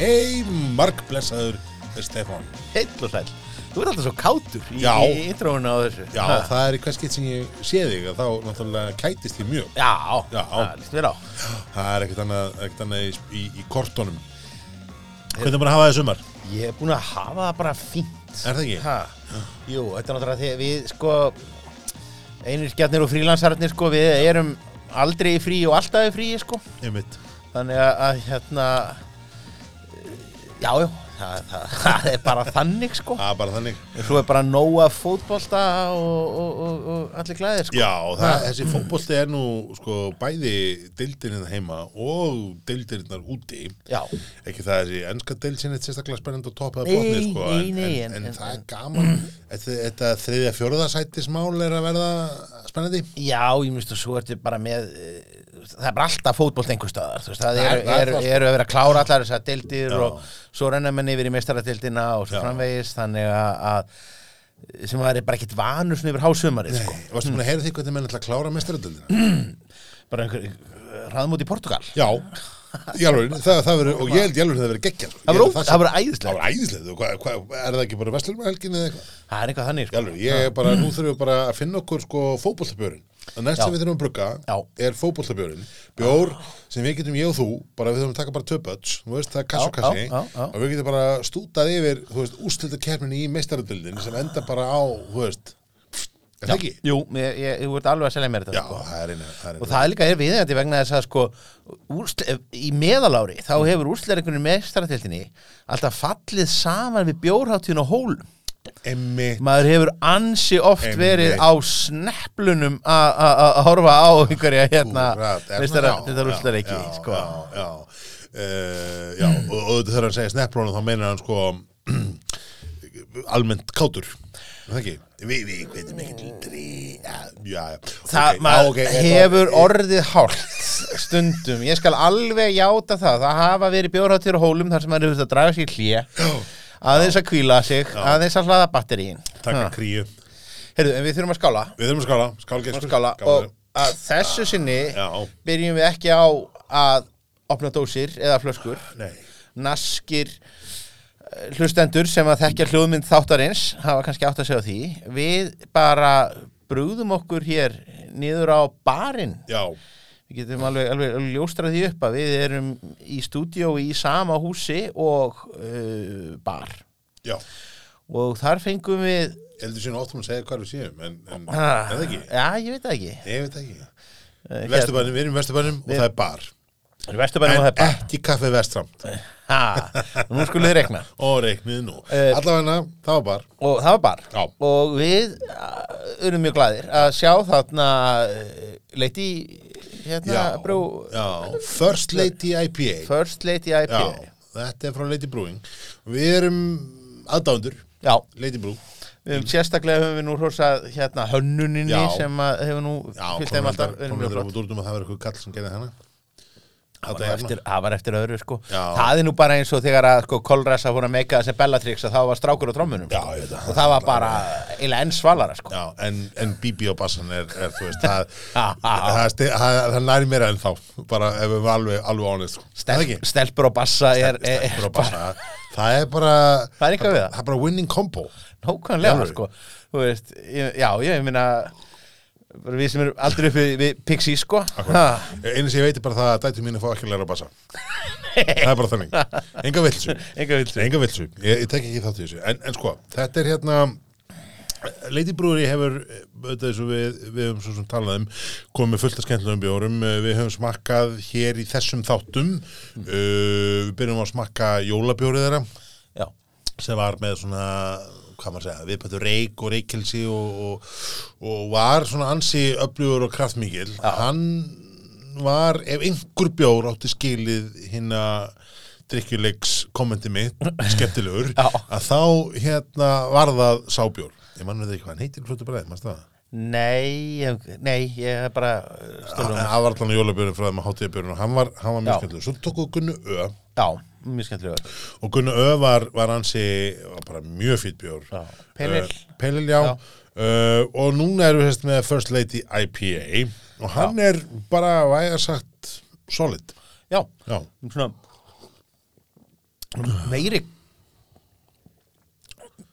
Hei, markblessaður Stefán Heill og sæll Þú ert alltaf svo kátur í, Já. í intróinu á þessu Já, Ha. það er í hvers skitt sem ég sé þig að þá náttúrulega kætist ég mjög Já, Já. það líst mér á Það er ekkert annað, ekkert annað í, í, í kortunum Hvernig er bara að hafa það í sumar? Ég er búin að hafa það bara fínt Er það ekki? Ha. Jú, þetta er náttúrulega því að við sko einir skjarnir og frílansarnir sko við erum aldrei í frí og alltaf í frí sko Einmitt þannig að, að hérna já, já það, það, það er bara þannig sko. Það er bara þannig. Svo er bara nóga fótbolta og, og, og, og allir glæðir sko. Já, það, þessi fótbolti er nú sko bæði deildirinn heima og deildirinnar úti. Já, ekki það þessi ennska deild sinni sérstaklega spennandi og toppaða Nei, botni sko, nei, en, nei, en, en- en, en- það er gaman. Þetta, þriðja fjóruðasættismál er að verða spennandi. Já, ég myndist að svo ertu bara með eh, það er bara alltaf fótbolt einhver staðar veist, það Það er- eru það er er, það, er að vera að klára allar þessar deildir Já. og svo renna menn yfir í meistaradildina og svo Já. framvegis þannig að, að sem var bara ekkit vanur svona yfir hásumarið sko. Varstu búin að heyra því hvernig menn ætla að klára mestaradöldina? bara einhver raðmót í Portugal Já, alveg, það, það verður, og ég held að það verður geggjað. það það Það og hvað, hvað, er það ekki bara vestlumhelgin eða eitthvað? það er eitthvað þannig sko. alveg, ég er bara, nú þurfum við bara að finna okkur sko fótbolltabjörn. Það næst sem við þurfum að brugga er fótbolltabjörn. Bjór sem við getum ég og þú, bara við þurfum að taka bara töpöts, það er kass og kassi, og við getum bara stútað yfir, úrstildakerminni í meistaradöldin sem enda bara á, þú veist, er það ekki? jú, ég, ég, ég vart alveg að selja mér þetta Já, sko. það er er og það er líka er viðeigandi vegna þess að sko úrsl, í meðalári þá hefur úrslæringunni meistaradildinni alltaf fallið saman við bjórháttíðin og hólum Emmi, maður hefur ansi oft Einmitt. verið á a- að horfa á einhverja hérna. er meistara það? Já, þetta sko. já, já, uh, já og, og þetta þarf að segja snepplónu þá meinar hann sko almennt kátur. Ekki, við, veitum ekki það ok, maður já, ok, þetta- hefur orðið hált stundum, ég skal alveg játa það. Það hafa verið bjórháttíðir og hólum þar sem maður hefur þetta að draga sér hlje aðeins að kvíla sig, aðeins að hlaða batterín taka kríu, Heyrðu, en við þurfum að skála, við þurfum að skála skál að gestur skála. Og að þessu sinni Já. byrjum við ekki á að opna dósir eða flöskur. Nei, naskir eh, hlustendur sem að þekkja hljóðmynd þáttarins hafa kannski átt að segja því. Við bara brúðum okkur hér niður á barinn. Já, við getum alveg, alveg, alveg ljóstrað því upp að við erum í stúdíó í sama húsi og uh, bar. Já. Og þar fengum við heldur síðan óttum að segja hvað við séum en, en ah, er það ekki, já, ég veit það ekki. Ég veit það ekki. Uh, Vesturbænum, við erum í Vesturbænum og það er bar. En ekki kaffi vestramt nú skulum við rekna og reiknið nú. Eh, allavega, það var bar. og það var bar. Já. og við uh, erum mjög glæðir að sjá þarna uh, leiti hérna brú já, First Lady IPA First Lady IPA Já, þetta er frá Lady Brewing. Við erum aðdándur Já, Lady Brew. Við höfum sérstaklega höfum við nú hrósað hérna hönnuninni Já. sem að hefur nú Já, fylgt þeim alltaf. verið komum mjög við flott. út úr að það verður eitthvað kall sem gerði hana Það var, eftir, það var eftir öðru sko Já. Það er nú bara eins og þegar að sko Kolrasa fór að meika þessi Bellatrix að það var strákur á trommunum Já, sko. veit það. og það var bara eiginlega enn svalara sko Já, en, en BB og bassan er, er þú veist, það, Já, já, já. það, næri mér en þá bara ef við erum alveg, alveg honest sko. Það Stel, ekki Stelpur og bassa er, er, Stelpur og bassa, það er bara Það er er bara winning combo Nákvæmlega sko veist, já, ég bara við sem erum aldrei uppi við Pixie sko. Ha, Einu sem ég veit er bara það að dætu mín að fá ekki að læra að bassa Það er bara þannig. Enga vilsu Enga vilsu ég, ég tek ekki þátt í þessu. En, en sko, þetta er hérna Lady Brewery hefur og við, við höfum svo sem talað um komið fullt af skemmtilegum bjórum. Uh, við höfum smakkað hér í þessum þáttum. Uh, við byrjum að smakka jólabjórið þeirra. Já, sem var með svona hvað maður segja, viðbættu reik og reykjelsi og, og, og var svona ansi öflugur og kraftmikil hann var, ef einhver bjór átti skilið hinna drikkjuleiks kommenti mitt, skemmtilegur Já. að þá hérna var það sábjór. Ég mann veit ekki hvað hann heitir hlutu bara einn, maður það? Nei, nei, ég er bara stólum hann var allan jólabjörn frá þeim að hátíðabjörn og hann var, hann var mjög skemmtilegur. Svo tókuðu Gunnu Ö. Já, mjög skemmtilega og Gunnu Ö var, var hansi bara mjög fýtt bjór. Já, Pale Ale. Uh, Ale, já, Já. Uh, og núna erum við sérst með First Lady IPA og hann er bara vægar sagt solid. Já, já, svona meiri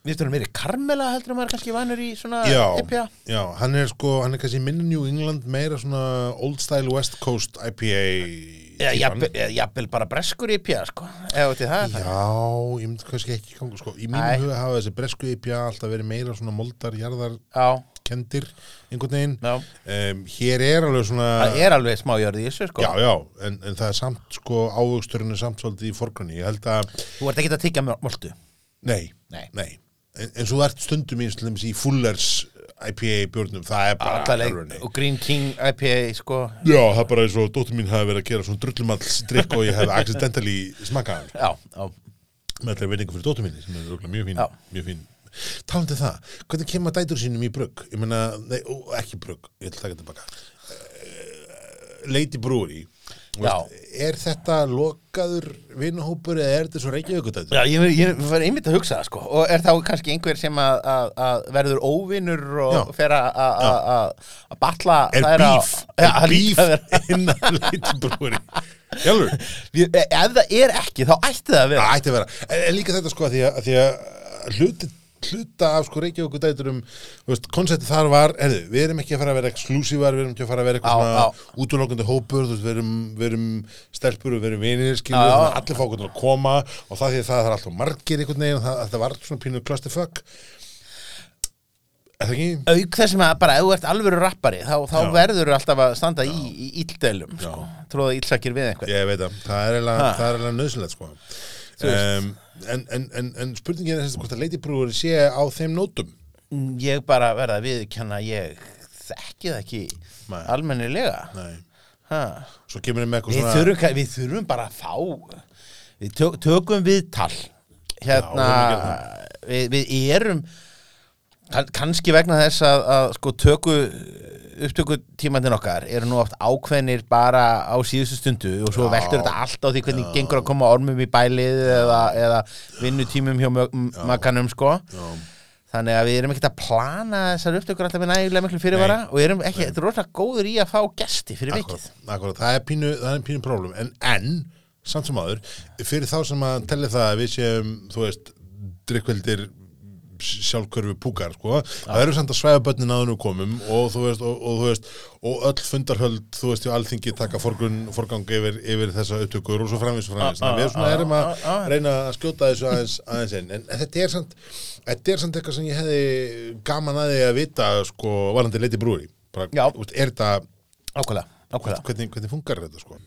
Við stöðum meiri karmela heldur en maður kannski vanur í svona Já, IPA já, hann er sko, hann er kannski minn New England meira svona old style West Coast IPA Já. Jafnvel- eða bara breskur IPA sko Ef þetta það það. Já, ég myndi kannski ekki ganga sko. Í Æ. mínum huga hafa þessi bresku IPA alltaf verið meira svona moldar, jarðar Já, kendir einhvern veginn. Um, Hér er alveg svona Það er alveg smá jörði í þessu sko. Já, já, en, en það er samt sko ávöxturinn er samt svolítið í forgrunni. Ég held að, Þú ert ekki að tyggja moltu? Nei, Nei. nei En, en svo ert stundum í, í Fullers IPA björnum, það er bara Allaleg, og Green King IPA sko Já, það er bara eins og dóttur mín hafi verið að gera svona drullumaldsdrykk og ég hef accidentally smakað hann Já, já, með allir veiningu fyrir dóttur minni sem er örugglega mjög fín, mjög fín. Talandi um það, hvernig kemur dætur sínum í brugg? Ég meina, nei, ó, ekki brugg, ég ætla að taka tilbaka. Uh, Lady Brewery. Veist, er þetta lokaður vinnahópur eða er þetta svo reykjavíkudætur? já ég, ég var einmitt að hugsa það sko Og er þá kannski einhver sem að, að, að verður óvinnur og Já. fer að- batla Er bíf, er það bíf innan? Við- e- Ef það er ekki, þá ætti það að vera Það ætti að vera. En, líka þetta sko að því að, að hluti, hluta af sko Reykjavík dæturum, þú veist, konceptið þar var, herðu, við erum ekki að fara að vera eksklusívar, við erum ekki að fara að vera Já, eitthvað já. svona útlokandi hópur, þú við erum, erum stelpur og við erum vinir, skilur, Já, já. að allir fá okkur til að koma og það því að það er alltaf margir einhvern veginn, það, það var svona pínu clusterfuck. Er það ekki? Auk þessum að bara ef þú ert alvöru rappari þá, þá Já. verður alltaf að standa í, í íldelum sko. Tróða ílsakir við einhvern Ég veit er Ha. það er eiginlega nöðsynlegt sko. Um, en, en, en, en spurningin er hvort að Brewer sé á þeim nótum. Ég bara verða að viðkjanna ég þekki það ekki Nei. almennilega Nei. ha. Svo kemur við við, svona... þurfum, við þurfum bara að fá Við tök, tökum viðtal Hérna Já, við við, við erum kann, kannski vegna þess að, að sko töku upptökutímandinn okkar eru nú oft ákveðnir bara á síðustu stundu og svo Já. veltur þetta allt á því hvernig gengur að koma ormum í bælið eða, eða vinnutímum hjá makanum sko Já. Þannig að við erum ekkert að plana þessar upptökur alltaf með nægilega miklu fyrirvara Nei. og erum ekki, þetta er rosalega góður í að fá gesti fyrir vikið. Akkurat, það er pínu, það er pínu problem en, en, samt sem áður fyrir þá sem að telli það að við séum þú veist, drikkveldir sjálfkörfi púkar sko. það eru samt að svæfa börnin áður nú komum og þú veist, og, og, veist, og öll fundarhöld, þú veist, í alþingi taka forgun, forgang yfir, yfir þessa upptökur og svo framvís og framvís, þannig að við svona erum að Ah, ah, ah. reyna að skjóta þessu aðeins, aðeins en, en þetta er samt þetta er samt eitthvað sem ég hefði gaman að því að vita, sko, varandi leiti brúri, er þetta Ákvæða, ákvæða. hvernig, hvernig funkar þetta sko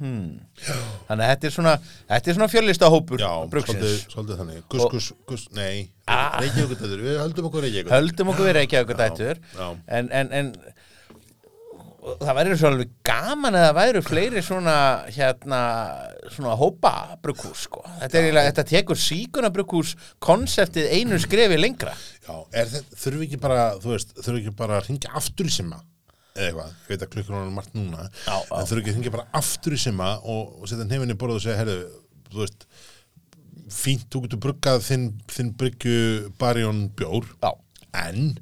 Þannig að þetta er svona, þetta er svona fjörlista hópur já, svolítið, svolítið þannig. Gus, Og- gus, gus, nei. Ah. Reykjavíkutæður, við höldum okkur Reykjavík Höldum okkur já. En, en, en það væri svo alveg gaman að það væru fleiri svona, hérna, svona hópa brugghús, sko. Þetta, er, þetta tekur síkuna brugghús konseptið einu skrefi lengra. já, þurfum við ekki bara þú veist, þurfum við ekki bara að ringja aftur í simma? eða eitthvað, ég veit að klukkur er margt núna Já, já. en við ekki að ringja bara aftur í simma og, og setja nefnir borð og segja, herru, þú veist fínt, þú getur bruggað þinn, þinn bryggju barjón bjór Já. en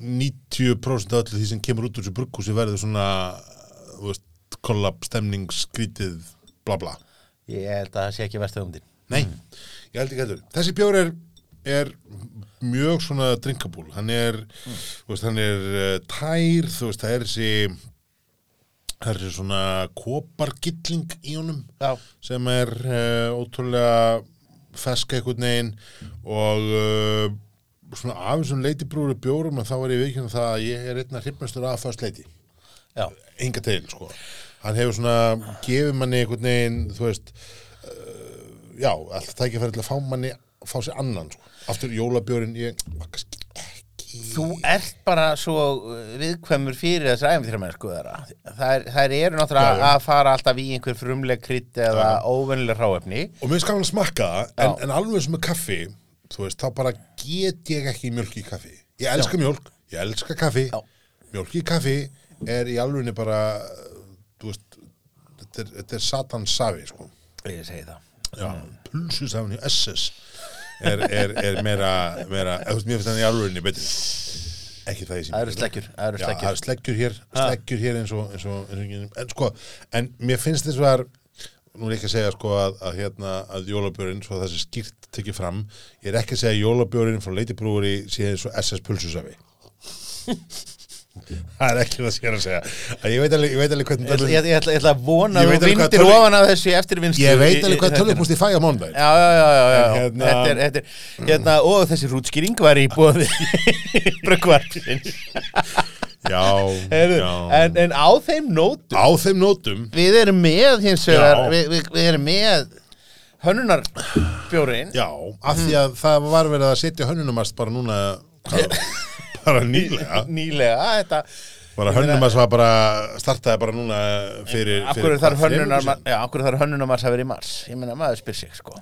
90% af öllu því sem kemur út úr þessu brugghúsi verður svona kollab, stemning, skrítið bla bla Ég held að það sé ekki versta hugmyndin. Nei, ég held ekki heldur Þessi bjór er, er mjög svona drinkabúl hann er, þú veist, hann er uh, tær, þú veist, það er þessi það er þessi svona kopargilling í honum Já. sem er uh, ótrúlega feska einhvern veginn og uh, svona af þessum leitibrúri bjórum að þá er ég veikinn það að ég er einna hrypnastur af fast leiti. Enga til, sko. Hann hefur svona, gefið manni einhvern veginn þú veist uh, já, alltaf tækifæri til að fá manni fá sér annan, sko, aftur jólabjórin ég ekki Þú ert bara svo uh, viðkvæmur fyrir þessu æfintýramenn sko. Þær, þær eru náttúrulega Já, já. að fara alltaf í einhver frumleg krydd eða óvennileg hráefni. og mér gaman að smakka en, Já. en alveg sem með kaffi þú veist, þá bara get ég ekki mjölk í kaffi ég elska mjölk, ég elska kaffi Já. mjölk í kaffi er í alvegni bara þú veist þetta er, er satans safi, sko Ég segi það. Já, pulsusafn í SS er, er, er meira, meira veist, mér finnst hann í alvörinni betur ekki það ég sem Það eru sleggjur, það eru það sleggjur. er sleggjur hér, sleggjur hér eins og, eins og, eins og en sko, en mér finnst þess að nú er ég ekki að segja sko að, að hérna að jólabjörinn, svo það sé skýrt tekið fram, ég er ekki að segja að jólabjörinn frá leitibrúri sé eins og SS pulsusafi það er ekki það sem ég er að segja ég veit alveg, ég veit alveg hvernig Ég, tölvu- ég, ég, ætla, ég ætla að vona að þú vindir ofan af þessu eftir vinstu ég veit alveg hvað tölvupúst ég fæ á mándaginn Já, já, já, já, já. Hérna- Þetta er, þetta er, hérna, og þessi rútskýring var í bóði brökkvarpsins já, já. en, en á þeim nótum á þeim nótum við erum með hins vegar Já. við, við, við erum með hönnunarbjórin já, af því að það var verið að setja hönnunumast bara núna hvað, bara nýlega. Nýlega þetta, bara hönnunumast var bara startaði bara núna fyrir, fyrir hvað, hönnunar já, af hverju þarf hönnunarmars að vera í mars? Ég meina maður spyr sig sko.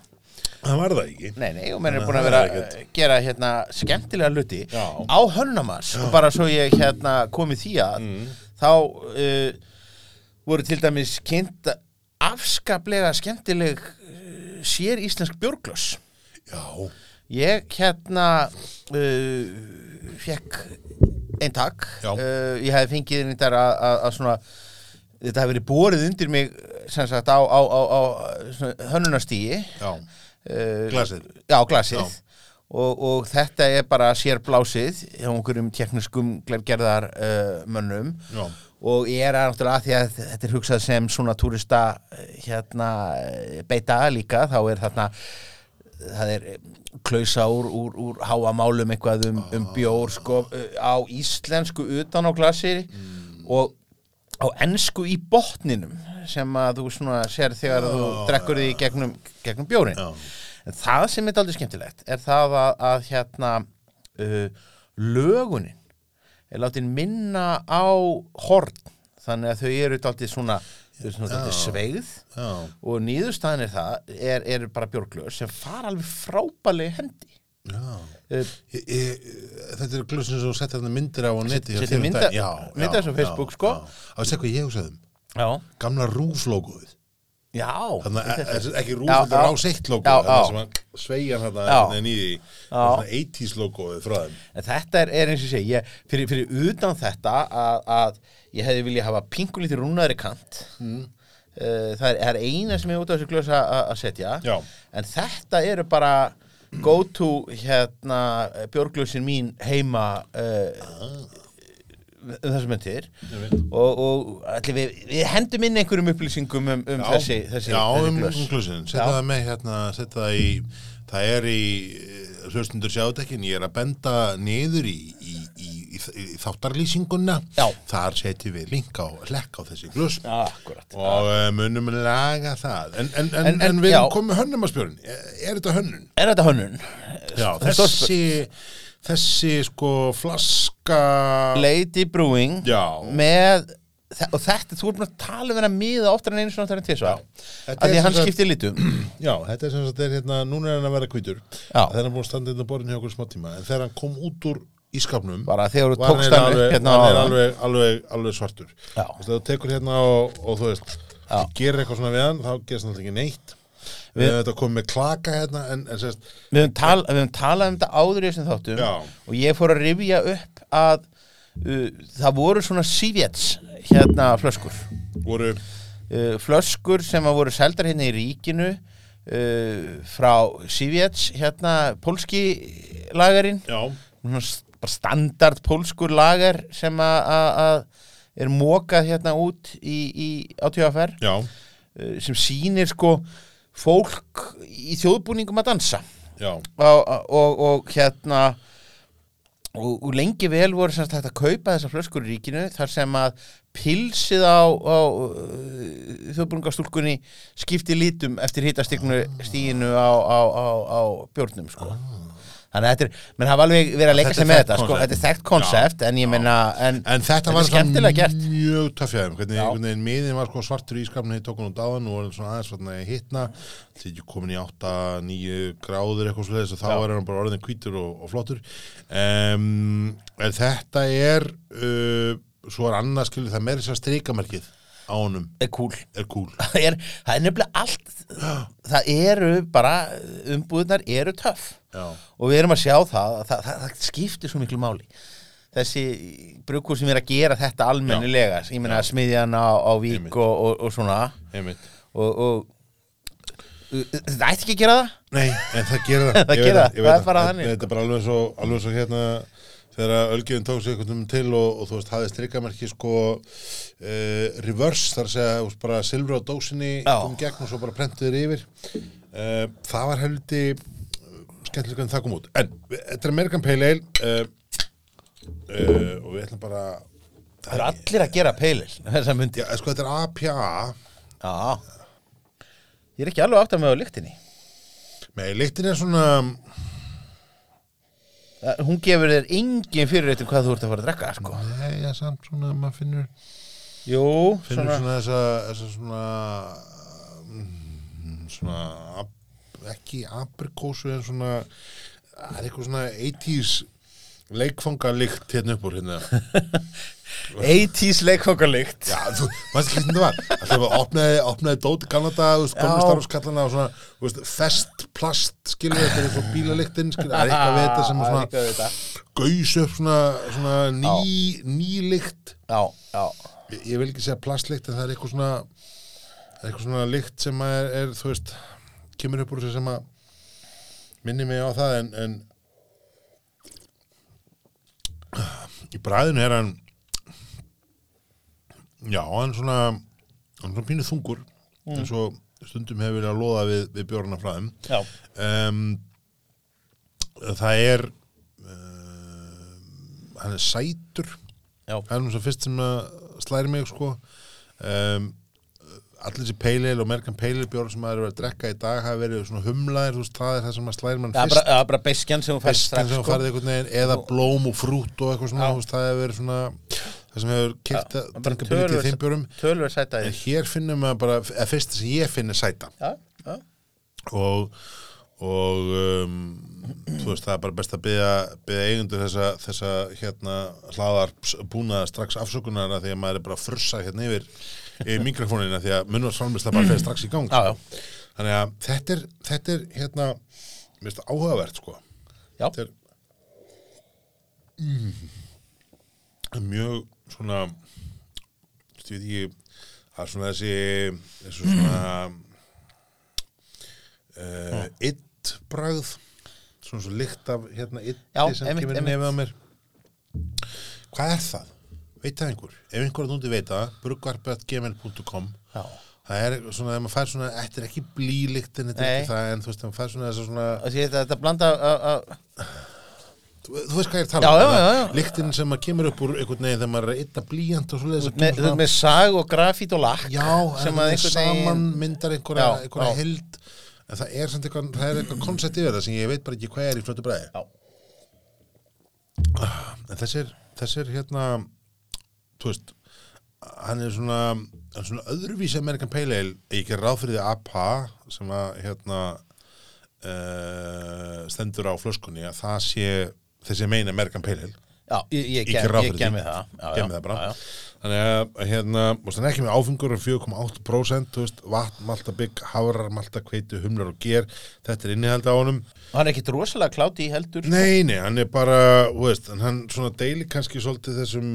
Það var það ekki. Nei, nei, og menn er búin að vera er að gera hérna skemmtilega hluti Já. á hönnamars og bara svo ég hérna komið því að Mm. þá uh, voru til dæmis kynnt afskaplega skemmtileg uh, sér íslensk björglöss já, ég hérna uh, fekk einn takk. Uh, ég hefði fengið inn í þar að, svona þetta hefði verið borið undir mig sem sagt á, á, á, á hönnunastígi uh, Glasið. Já, glasið. Já. Og, og þetta er bara sérblásið hjá einhverjum tekniskum gerðar uh, mönnum. Já, og ég er náttúrulega að því að þetta er hugsað sem svona túrista eh, hérna eh, beita líka þá er þarna það er eh, klausa úr, úr, úr háamálum eitthvað um, um bjór sko, eh, á íslensku utan á glasi. Og á ensku í botninum sem að þú svona sér þegar þú drekkur því gegnum, gegnum bjórin en það sem er aldrei skemmtilegt er það að, að hérna uh, lögunin er látin minna á horn. Þannig að þau eru aldrei svona þau eru svona aldrei sveigð. Já, og nýðustæðin er það er, er bara björglöð sem fara alveg frábælega hendi. Já. uh, Ég, ég, þetta er glusin sem þú hann myndir á á neti setja þér um mynda- já, myndir þessu á Facebook, sko. á að segja hvað ég hugsaði um. Já, gamla rúslóguð já. Þannig að e- e- ekki rús, Já, þetta er já. rás eitt logo þannig að sveigja hann þarna nýði svona 80s logoið frá þeim. En þetta er, er eins og segi, ég, fyrir, fyrir utan þetta að, að ég hefði viljað hafa pingulítið rúnaðri kant mm. það, er, er eina sem ég út á þessu glösa að að setja. Já. en þetta eru bara go to hérna björglösin mín heima uh, þessum myndir og, og allir við, við hendum inn einhverjum upplýsingum um, um þessi, þessi, já, þessi um, glös. um glusin, setja Já. það með hérna setja það í, það er í hlustundur sjátekkin, ég er að benda niður í, í, í, í, þáttarlýsinguna. Já. þar setjum við link á, lekk á þessi Já, akkurat. Og uh, munum að laga það. En, en, en, En- við já. komið hönnum að spjörun er, þetta hönnun? Er þetta hönnun? Já, stórt þessi þessi sko flaska Lady Brewing Já. með og þetta, þú ert búin að tala um hennar miða oftar en einu svona þegar tvisvar. Þetta að því að hann skiptir litum. Já, þetta er sem sagt, er, hérna, núna er hann að vera hvítur. Já. þegar hann búin að standa inn á borðinu hjá okkur smá tíma. En þegar hann kom út úr ískapnum þegar var tókst hann hann upp alveg, hérna hann er alveg, alveg, alveg svartur. Já. Þú tekur hérna og, og þú veist þú gerir eitthvað svona við hann, þá gerist hann ekki neitt við hefum þetta komið með klaka hérna en, en sérst, við höfum tal, við höfum talað um þetta áður í þessum þáttum Já. og ég fór að rifja upp að uh, það voru svona sívjets hérna flöskur. Voru? Uh, flöskur sem að voru seldar hérna í ríkinu uh, frá sívjets hérna pólski lagarinn. Bara standard pólskur lagar sem að- er mókað hérna út í, í átíðafer já, sem sýnir sko fólk í þjóðbúningum að dansa. Og, og, og hérna og, og lengi vel voru semst hægt að kaupa þessar flöskur í ríkinu þar sem að pilsið á, á þjóðbúningastúlkunni skipti lítum eftir hittastíknu stíginu á, á, á, á bjórnum sko. Þannig að þetta er, menn hafa alveg verið að leika sig með þetta sko. þetta er þekkt konsept en ég menna en, En þetta var skemmtilega gert mjög töffjaðum, hvernig, Já. hvernig miðin var sko svartur í skapinu, tók hann út áðan og var svona aðeins svona hittna, þetta er ekki komin í 8-9 gráður eitthvað svo og þá Já. er hann bara orðin hvítur og, og flottur. Um, en þetta er, uh, svo er annað skilur það meira þess að strikamerkið á honum. Er cool er cool. það er, það er nefnilega allt það eru bara umbúðnar eru töff. Já, og við erum að sjá það að það, það, það skiptir svo miklu máli. Þessi brukur sem er að gera þetta almennilega ég meina smiðjan á, á vík og, og, og svona. Einmitt. og, og Það ætti ekki að gera það. Nei, en það gera það. Það gera það, það. er bara þannig. Þetta er bara alveg svo, alveg svo hérna þegar Ölgjöfin tók sig einhvern veginn til og, og þú veist, hafði strikamerki sko uh, reverse, þar segja þú veist, bara silfur á dósinni í gegn og svo bara prentuður yfir. Uh, það var helviti skemmtilega en það kom út. En þetta er American Pale Ale uh, uh, og við ætlum bara Það eru allir að gera að myndi. Já, sko, þetta er APA Já. Ég er ekki alveg átt að með á lyktinni. Nei, lyktin er svona Það- Hún gefur þér engin fyrir eitthvað hvað þú ert að fara að drekka sko. Nei, já, samt svona, maður finnur Jú, finnur svona, svona, þessa, þessa svona mm, svona ap- ekki aprikósu en svona það er eitthvað svona 80s leikfangalikt hérna upp úr hérna. 80s leikfangalikt. Já, þú, maður ekki þetta var? Alltaf að opnaði, opnaði dóti veist, komið starfskallana og svona, veist, fest plast skilur þetta er svo bílaliktin skilur, það er eitthvað við þetta sem er svona gaus upp svona, svona ný, nýlikt Já, já. Ég, ég vil ekki segja plastlikt en það er eitthvað svona eitthvað svona likt sem er, er þú veist, kemur upp úr sem að minni mig á það en, en í bræðinu er hann já, hann svona hann svona pínu þungur eins og stundum hefur verið að loða við, við bjórna frá þeim. Um, það er um, hann er sætur. Já, það er nú svo fyrst sem að slæri mig sko. Um, allir þessi peilil og merkan peililbjór sem maður er að drekka í dag hafa verið svona humlaðir, þú veist, það er það sem að slæri mann fyrst bara, það er bara beskjan sem þú fyrst strax sem þú sko. farið einhvern veginn eða blóm og frút og eitthvað svona, þú veist, það hefur verið svona það sem hefur Já, að drekka byrjum til þeim bjórum. Tölver sæta því hér finnum maður bara, eða fyrst sem ég finn er sæta. Já, já. Og og um, þú veist það er bara best að byggja, eigundur þessa, þessa hérna hlaðar búna strax afsökunar að því að maður er bara að frussa hérna yfir mikrofónina því að munnarsframlisla bara fyrir strax í gang Já, já, þannig að þetta er, þetta er hérna, mér finnst það áhugavert sko. Þetta er mm, mjög svona ég veit ekki það er svona þessi þessi svona uh, itt bragð svona svo lykt af hérna itti Já, sem kemur nefið á mér. Hvað er það? Veit það einhver? ef einhver að núti veit það brugvarp.gmail.com það er svona, ef maður fær svona þetta er ekki blílykt en þetta er ekki það en þú veist, ef maður fær svona þess að svona þetta, þetta blanda þú, þú veist hvað ég er að Já, tala um já, já, já. lyktin sem að kemur upp úr einhvern veginn þegar maður er ytta blíjant og svoleiðis með, ert með sag og grafít og lakk já, sem að einhvern saman veginn myndar einhverja, einhverja held. En það er samt eitthvað, það er eitthvað koncept yfir það sem ég veit bara ekki hvað er í flötu bræði en þessir, þessir hérna þú veist hann er svona, hann er svona öðruvísi American Pale Ale, ég ger ráð fyrir því APA sem að hérna uh, stendur á flöskunni að það sé þessi meina American Pale Ale já, ég, því. það já, já, það. Þannig að hérna, og þannig ekki með áfengur um 4,8% þú veist, vatn, malta, bygg, hafrar, malta, kveitu, humlar og ger þetta er innihald á honum hann er ekkit rosalega kláti í heldur. Nei, nei, hann er bara, veist, hann svona deili kannski svolítið þessum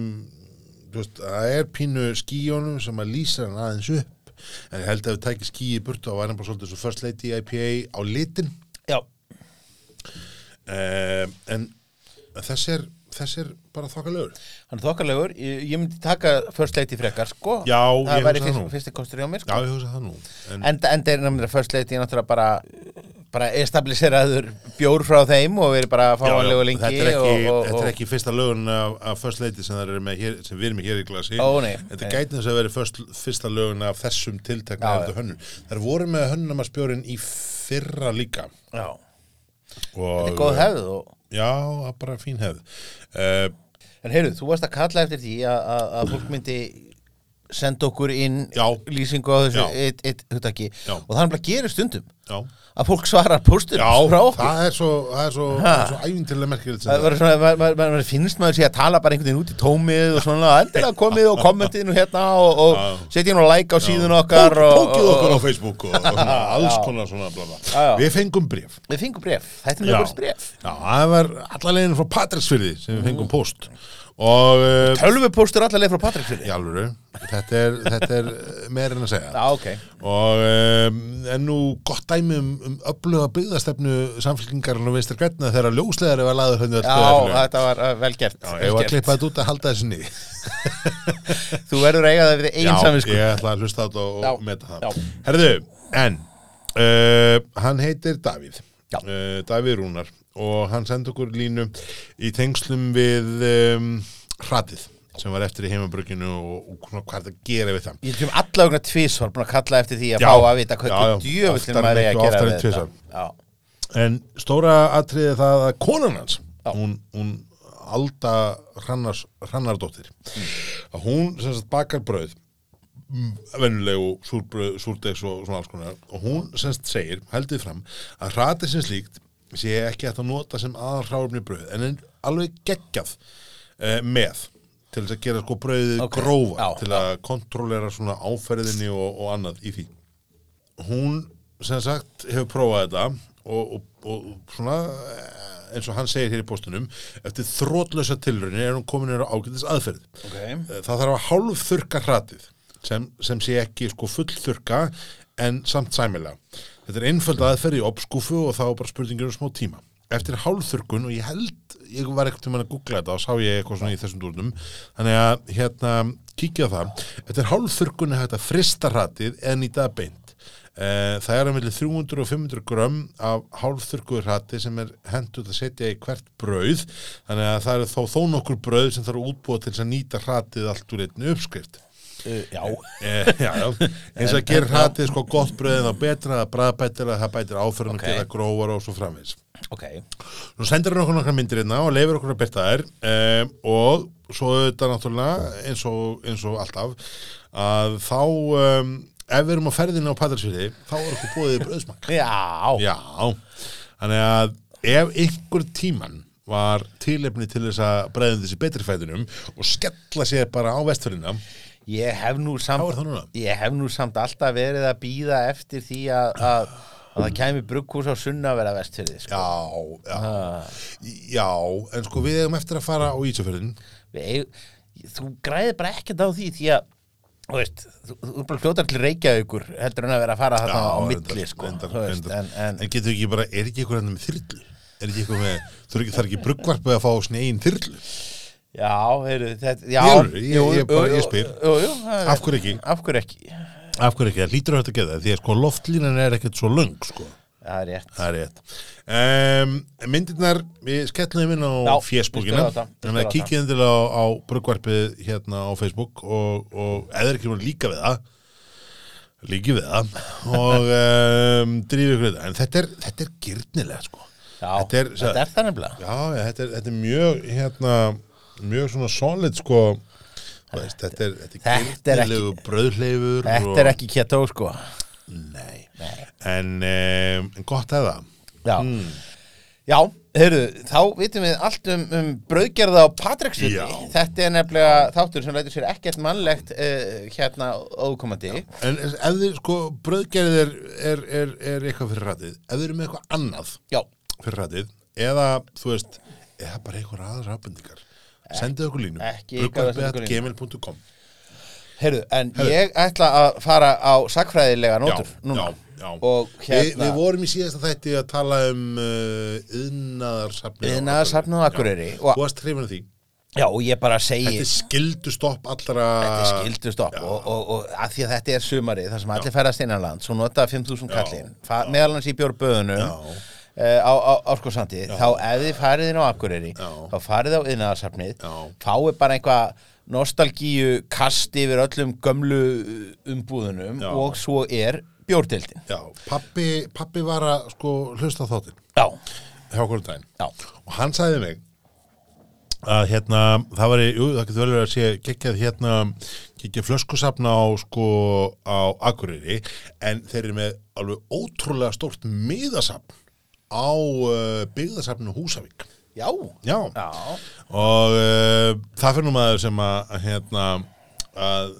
veist, það er pínu skíjónum sem að lýsa hann aðeins upp. En ég held að við tækið skí í burtu var hann bara svolítið svo First Lady IPA á litin. Já, uh, en þess er þess er bara þokkalögur. Hann er þokkalegur Ég, ég myndi taka First Lady frekar sko. Já, Það væri það fyrst, fyrsti kostur hjá mér Já, sko. ég hugsa það nú. En, Enda, enda er náttúrulega First Lady náttúrulega bara bara establiseraður bjór frá þeim og verið bara fáanlegu lengi þetta, er ekki, og, og, þetta er ekki fyrsta lögun af, af First Lady sem, hér, sem við erum hér í glasi. Ó, nei, þetta gæti þess að vera fyrst, fyrsta lögun af þessum hönnun þær voru með hönnunamaspjórin í fyrra líka. Já, og, þetta er góð hefð og, já, bara fín hefð. Uh, En heyrðu, þú varst að kalla eftir því að, að, að fólk myndi senda okkur inn Já. lýsingu á þessu eitt, Já. og það er bara gerir stundum. Já, að fólk svarar póstur já það er svo, svo, svo ævintilega merkilegt Það var svona, maður, maður, maður finnst maður sé að tala bara einhvern veginn út í tómið og svona, endilega komið og kommentið hérna og, og Já. setjið nú like á síðun okkar og, Pókið og, okkur á og, Facebook og, og svona, alls konar svona bla bla. Já, já. Við fengum bréf. Við fengum bref, þetta er mjög búin bref Já, það var allaleginn frá Patræksfyrði sem við fengum post og uh, Tölvupóstur allar leið frá í alvöru. Þetta er, er meir en að segja. Já, ok. Og um, en nú gott dæmi um, um öfluga byggðastefnu samfélkingarinn og vinstir grætna þegar ljósleðari var laður hérna Já, þetta var uh, vel gert, Já, ég var að gert. klippa þetta út að halda þessu niður. Þú verður að eiga það við Já, einn saminsku ég ætla að hlusta á þetta og, Já, og meta það. já. Herðu, en uh, hann heitir Davíð. Já. uh, Davíð Rúnar og hann sendi okkur línu í tengslum við um, hratið sem var eftir í heimabrugginu og, og hvað er það að gera við það? Ég hef alla okkur tvísvar búin að kalla eftir því að Já. fá að vita hvað djöfullin maður er að gera við Já, En stóra atriði það að konan hans, hún, hún Alda Hrannars, Hrannardóttir, að hún sem sagt bakar brauð, mm, súrbrauð, súrdegs og svona alls konar, og hún sem sagt segir, heldið fram, að hratið sem slíkt sé ekki hægt að nota sem aðal hráfni brauð, en er alveg geggjað eh, með til þess að gera sko brauðið Ok, grófa, já, til að kontrollera svona áferðinni og, og annað í því. Hún sem sagt hefur prófað þetta og, og, og svona eh, eins og hann segir hér í postunum eftir þrótlösa tilrunni er hún komin á ágætis aðferð. Ok. Eh, það þarf að hálf þurka hratið sem, sem sé ekki sko full þurka en samt sæmilega þetta er einföld aðferð í opskúfu og þá bara spurningir um smá tíma. Eftir hálfþurkun og ég held ég var ekkert um að googla þetta og sá ég eitthvað svona í þessum dúrnum. Þannig að hérna kíkja það. Eftir hálfþurkun er hægt að frista hratið eða nýta það beint. Eh, Það er að milli 300 og 500 grömm af hálfþurkuður hati sem er hendut að setja í hvert brauð. Þannig að það er þó, þó nokkur brauð sem þarf að útbúa til að nýta hratið allt úr einni uppskrift Uh, Já, Eh, já, já. eins að gera hratið sko gott brauðin á betra, það bræðbættir það bætir áferðin Ok. og gera grófar og svo framvegis. Ok. Nú sendir hann okkur nokkar myndir hérna og leifir okkur að byrta þær um, og svo auðvitað náttúrulega eins og, eins og alltaf að þá um, ef við erum á ferðinu á Patrísfjöði þá er okkur búið brauðsmak. Já, Já, þannig að ef einhver tíman var tilefni til þess að breiðum þessi betri fæðunum og skella sér bara á vestfjörðina ég hef nú samt Ég hef nú samt alltaf verið að býða eftir því að, að, að það kæmi brugghús á sunna að vera vestfyrði sko. Já, já, Ah, já, en sko við hefum eftir að fara á Ísafjörðin Þú græðir bara ekkert á því því að þú veist, þú, þú er bara fljótar til Reykjavíkur heldur en að vera að fara þarna á milli sko, en, en, En getur ekki bara, er ekki eitthvað hérna með þyrlu? Er ekki eitthvað með, er ekki, ekki bruggvarpið að fá svona einn þyrlu? Já, heyrðu, þetta já, Í alvöru, ég- jú, ég bara- ég spyr. jú, jú, það er- Af hverju ekki? Af hverju ekki, Af hverju ekki, það lítur á þetta að geða, því að sko loftlínan er ekkert svo löng, sko. það er rétt Það er rétt. Um, myndirnar, við skellum inn á Já, fésbókina, við skulum láta, við þannig að skulum kíkja endilega á, á bruggvarpið hérna á Facebook og, og eða ekki voru líka við það, líki við það og um, drífi ykkur þetta. En þetta er, þetta er gyrnilega, sko. Já, Þetta er- þetta er það nefnilega Já, já, þetta er, þetta er mjög hérna, mjög svona solid sko. Veist, þetta er, þetta Þetta er er ekki- brauðleifur Þetta er ekki keto sko. Nei, Nei. en um, en gott eða Já, Mm. já heyrðu, þá vitum við allt um, um brauðgerða á Patreksfjöld Já. Þetta er nefnilega þáttur sem lætur sér ekkert mannlegt uh, hérna ókomandi. En ef þið, sko, brauðgerðið er, er, er, er eitthvað fyrir rætið ef þið eru með eitthvað annað Já, fyrir rætið eða, þú veist, eða bara eitthvað aðra ábendingar sendið okkur línu. Ekki ykkar að senda okkur línu. gmail.com heyrðu, en Heyrðu. ég ætla að fara á sakfræðilega nótur já, núna. já, já. Og Vi, hérna Við vorum í síðasta þætti að tala um uh, yðnaðarsafni Iðnaðarsafnið á Akureyri. og hrifin af því. Já, og ég bara segi Þetta er skildu stopp allra Þetta er skildu stopp og, og, og að því að þetta er sumarið þar sem allir ferðast innanland svo nota 5.000 kallinn. Fa- meðal hans í bjórböðunum Já. Uh, á, á Árskóðsandi, þá ef þið farið inn á Akureyri, Já. þá farið á yðnaðarsafnið, fáið bara einhvað nostalgíu kast yfir öllum gömlu umbúðunum Já. og svo er bjórdildin. Já, pappi, pappi var að sko hlusta á þáttinn. Já, hjá okkur um daginn. Já, og hann sagði mig að hérna, það var, jú, það getur vel verið að sé geggjað hérna, geggjað flöskusafna á sko á Akureyri en þeir eru með alveg ótrúlega stórt miðasafn á uh, byggðasafnu Húsavík. Já, Já, já, og uh, það fyrir nú maður sem að, hérna að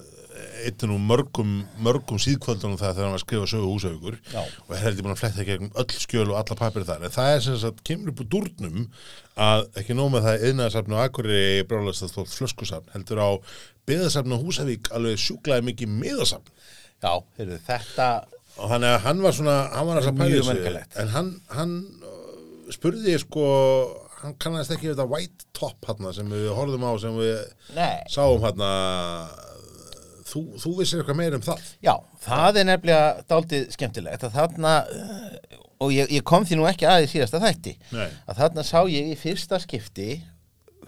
einn nú mörgum, mörgum síðkvöldunum það þegar hann var að skrifa sögu húsaukur Já. og er heldur búin að fletta gegnum öll skjöl og alla papir þar. En það er sem sagt, kemur upp úr dúrnum að ekki nóg með það yðnaðarsafn og akkurri brálast að stótt flöskusafn heldur á byðasafn og húsavík alveg sjúklaði mikið miðasafn. Já, heyrðu, þetta og að hann var svona hann var þessu merkilegt. en hann, hann uh, spurði sko hann kannast ekki þetta white top hann sem við horfðum á sem við Nei, sáum hann þú, þú vissir eitthvað meir um það já, það er nefnilega dálítið skemmtilegt að þarna uh, og ég, ég kom því nú ekki aðeins síðasta þætti Nei. að þarna sá ég í fyrsta skipti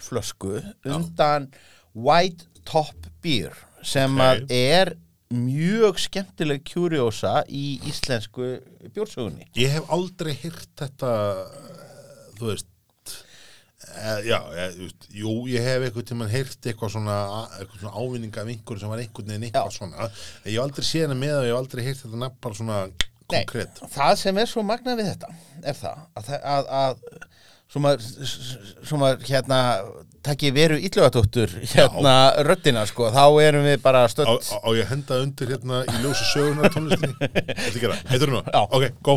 flösku undan White Top Beer sem Ok. að er mjög skemmtileg kjúriósa í íslensku bjórsögunni. Ég hef aldrei hýrt þetta þú veist Uh, já, ég, veist, jú, ég hef eitthvað tímann heyrt eitthvað svona, svona ávinninga af einhverju sem var einhvern veginn eitthvað Já. svona. Ég hef aldrei séð hana með og ég hef aldrei heyrt þetta nafn bara svona konkrétt það sem er svo magnað við þetta er það að, að, að svo maður, svo maður hérna takki veru illugatóttur hérna röddina sko, þá erum við bara á, stödd. Á, á ég henda undir hérna í ljósu sögunar tónlistinni? Þetta það, heitur nú? Já. Ok, go.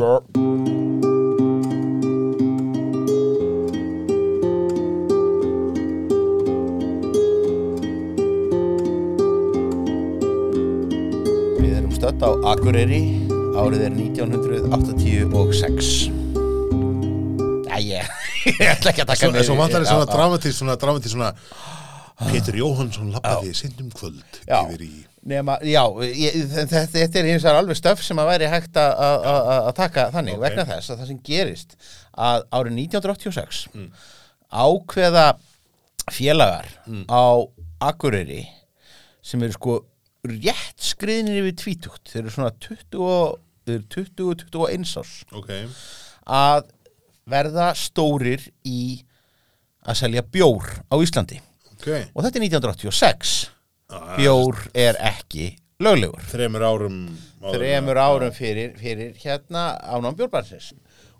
Við erum stödd á Akureyri árið er 1986 Æ, ég, ætla ekki að taka mig- svo vantar Já, svona dramatís svona, dramatís svona Pétur Jóhannsson lappaði sindum kvöld yfir í Nema, já, ég, þetta, þetta er hins vegar alveg stöf sem að væri hægt að- taka þannig Ok. vegna þess að það sem gerist að árið 1986 ákveða félagar á Akureyri sem eru sko rétt skriðinir yfir tvítugt. Þeir eru svona 20 og- þeir eru 20-21 árs. Ok, að verða stórir í að selja bjór á Íslandi. Ok. Og þetta er 1986 Ah, bjór er ekki löglegur. Þremur árum en þremur árum fyrir, fyrir hérna ánám bjórbarsins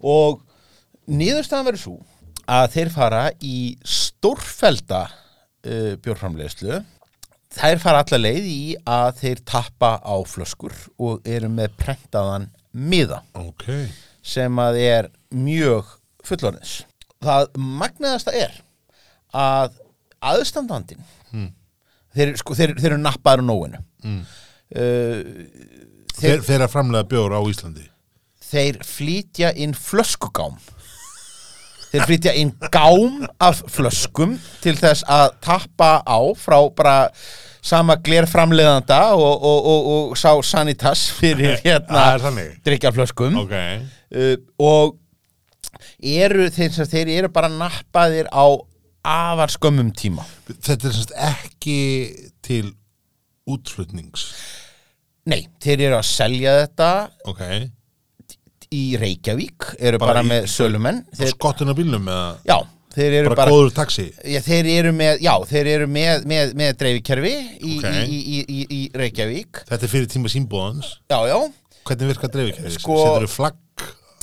og niðurstaðan verður svo að þeir fara í stórfelda uh, bjórframlegslu þær fara alla leið í að þeir tappa á flöskur og eru með prentaðan miða. Ok, sem að er mjög fullorðins. Það magnaðasta er að aðstandandin þeir, sko, þeir, þeir eru nappaður á nóinu. Mm. uh, þeir, þeir, að framlega bjór á Íslandi. Þeir flýtja inn flöskugám. Þeir flýtja inn gám af flöskum til þess að tappa á frá bara sama glerframleðanda og, og, og, og sá sanitas fyrir hérna þannig. drikkjaflöskum Ok, uh, og eru þeir, þeir eru bara nappaðir á afar skömmum tíma. Þetta er semst ekki til útflutnings? Nei, þeir eru að selja þetta Ok, í Reykjavík eru Bara bara, í- með sölumenn. þeir, skottinu bílnum eða? Já, þeir eru bara, bara, já, þeir eru með já, þeir eru með, með, með dreifikerfi í, Ok. í, í, í, í Reykjavík. Þetta er fyrir tíma símbóðans já, já, Hvernig virkar dreifikæði? Sko- Setur flagg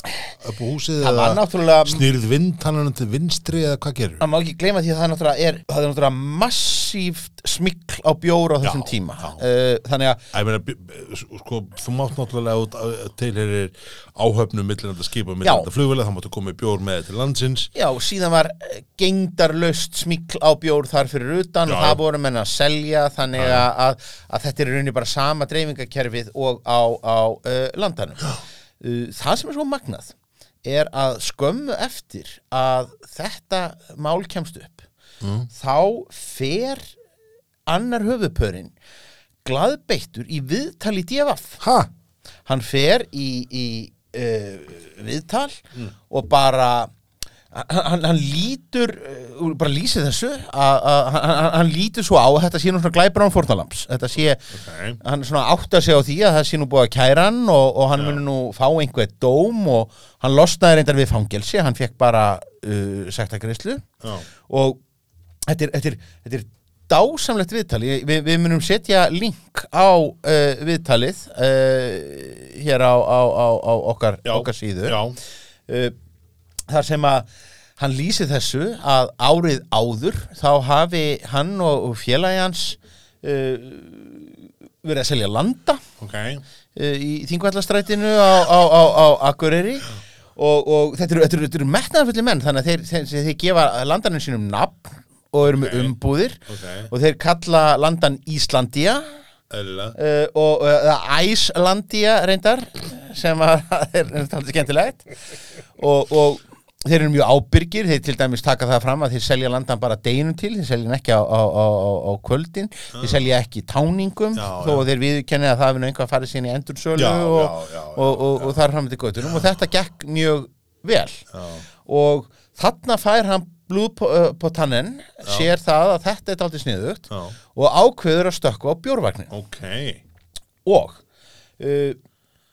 upp á húsið eða snýrið vind hann til vinstri eða hvað gerur? það má ekki gleyma því að það er náttúrulega, er, það er náttúrulega massíft smikl á bjór á þessum Já, tíma já. uh, þannig að Æ, meina, b- sko, þú mátt náttúrulega út tilherir áhöfnum millinanda skipa millinanda flugvila, þá máttu koma í bjór með til landsins Já, síðan var eh, gengdarlaust smikl á bjór þar fyrir utan Já, og það voru menn að selja þannig að, að, að þetta er rauninni bara sama dreifingakerfið og á, á uh, landanum. Uh, það sem er svo magnað er að skömmu eftir að þetta mál kemst upp Mm. þá fer annar höfupörin glaðbeittur í viðtal í DFF Ha? hann fer í, í uh, viðtal og bara hann, hann lítur uh, bara lýsir þessu að, að, hann, hann lítur svo á að þetta sé nú svona glæpur án fórnalamps þetta sé, Ok. hann svona átta sig á því að það sé nú búið að kæra hann og, og hann muni nú fá einhver dóm og hann losnaði reyndar við fangelsi hann fekk bara uh, sektargreislu Já. og þetta er, þetta er, þetta er dásamlegt viðtal Ég- við, við munum setja link á uh, viðtalið uh, hér á, á, á, á okkar, Já. okkar síðu Já. Þar sem að hann lýsi þessu að árið áður þá hafi hann og, félagi hans uh, verið að selja landa ok, uh, í Þingvallastrætinu á, á, á, á Akureyri. Og, og þetta eru, eru, eru metnaðarfulli menn þannig að þeir, þeir, þeir, þeir gefa landanum sínum nafn og eru með Ok. umbúðir. Ok, og þeir kalla landan Íslandia uh, og uh, Æslandia reyndar sem er, er talað skemmtilegt. Og, og þeir eru mjög ábyrgir, þeir til dæmis taka það fram að þeir selja landan bara deginum til þeir selja ekki á, á, á, á, kvöldin þeir selja ekki táningum Já, þó já. þeir viðkenni að það hefur einhvað farið sín í endursölu og, og, og, og þar fram til göttunum og þetta gekk mjög vel. Og þarna fær hann blúð på, på tannen sér það að þetta er dálítið sniðugt og ákveður að stökkva á bjórvagnin ok. Og uh,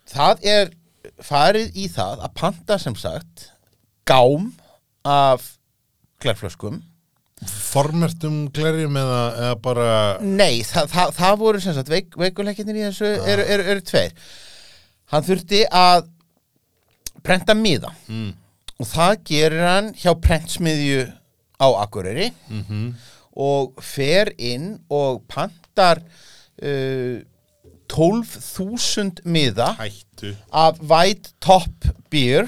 það er farið í það að panta sem sagt gám af klærflöskum formertum glerjum eða, eða bara nei, það, það, það voru sem sagt veik, veikuleikirnir í þessu eru, eru, eru tveir. Hann þurfti að prenta miða. Mm. og það gerir hann hjá prentsmiðju á Akureyri. Mm og fer inn og pantar uh, 12.000 miða hættu. af White Top Beer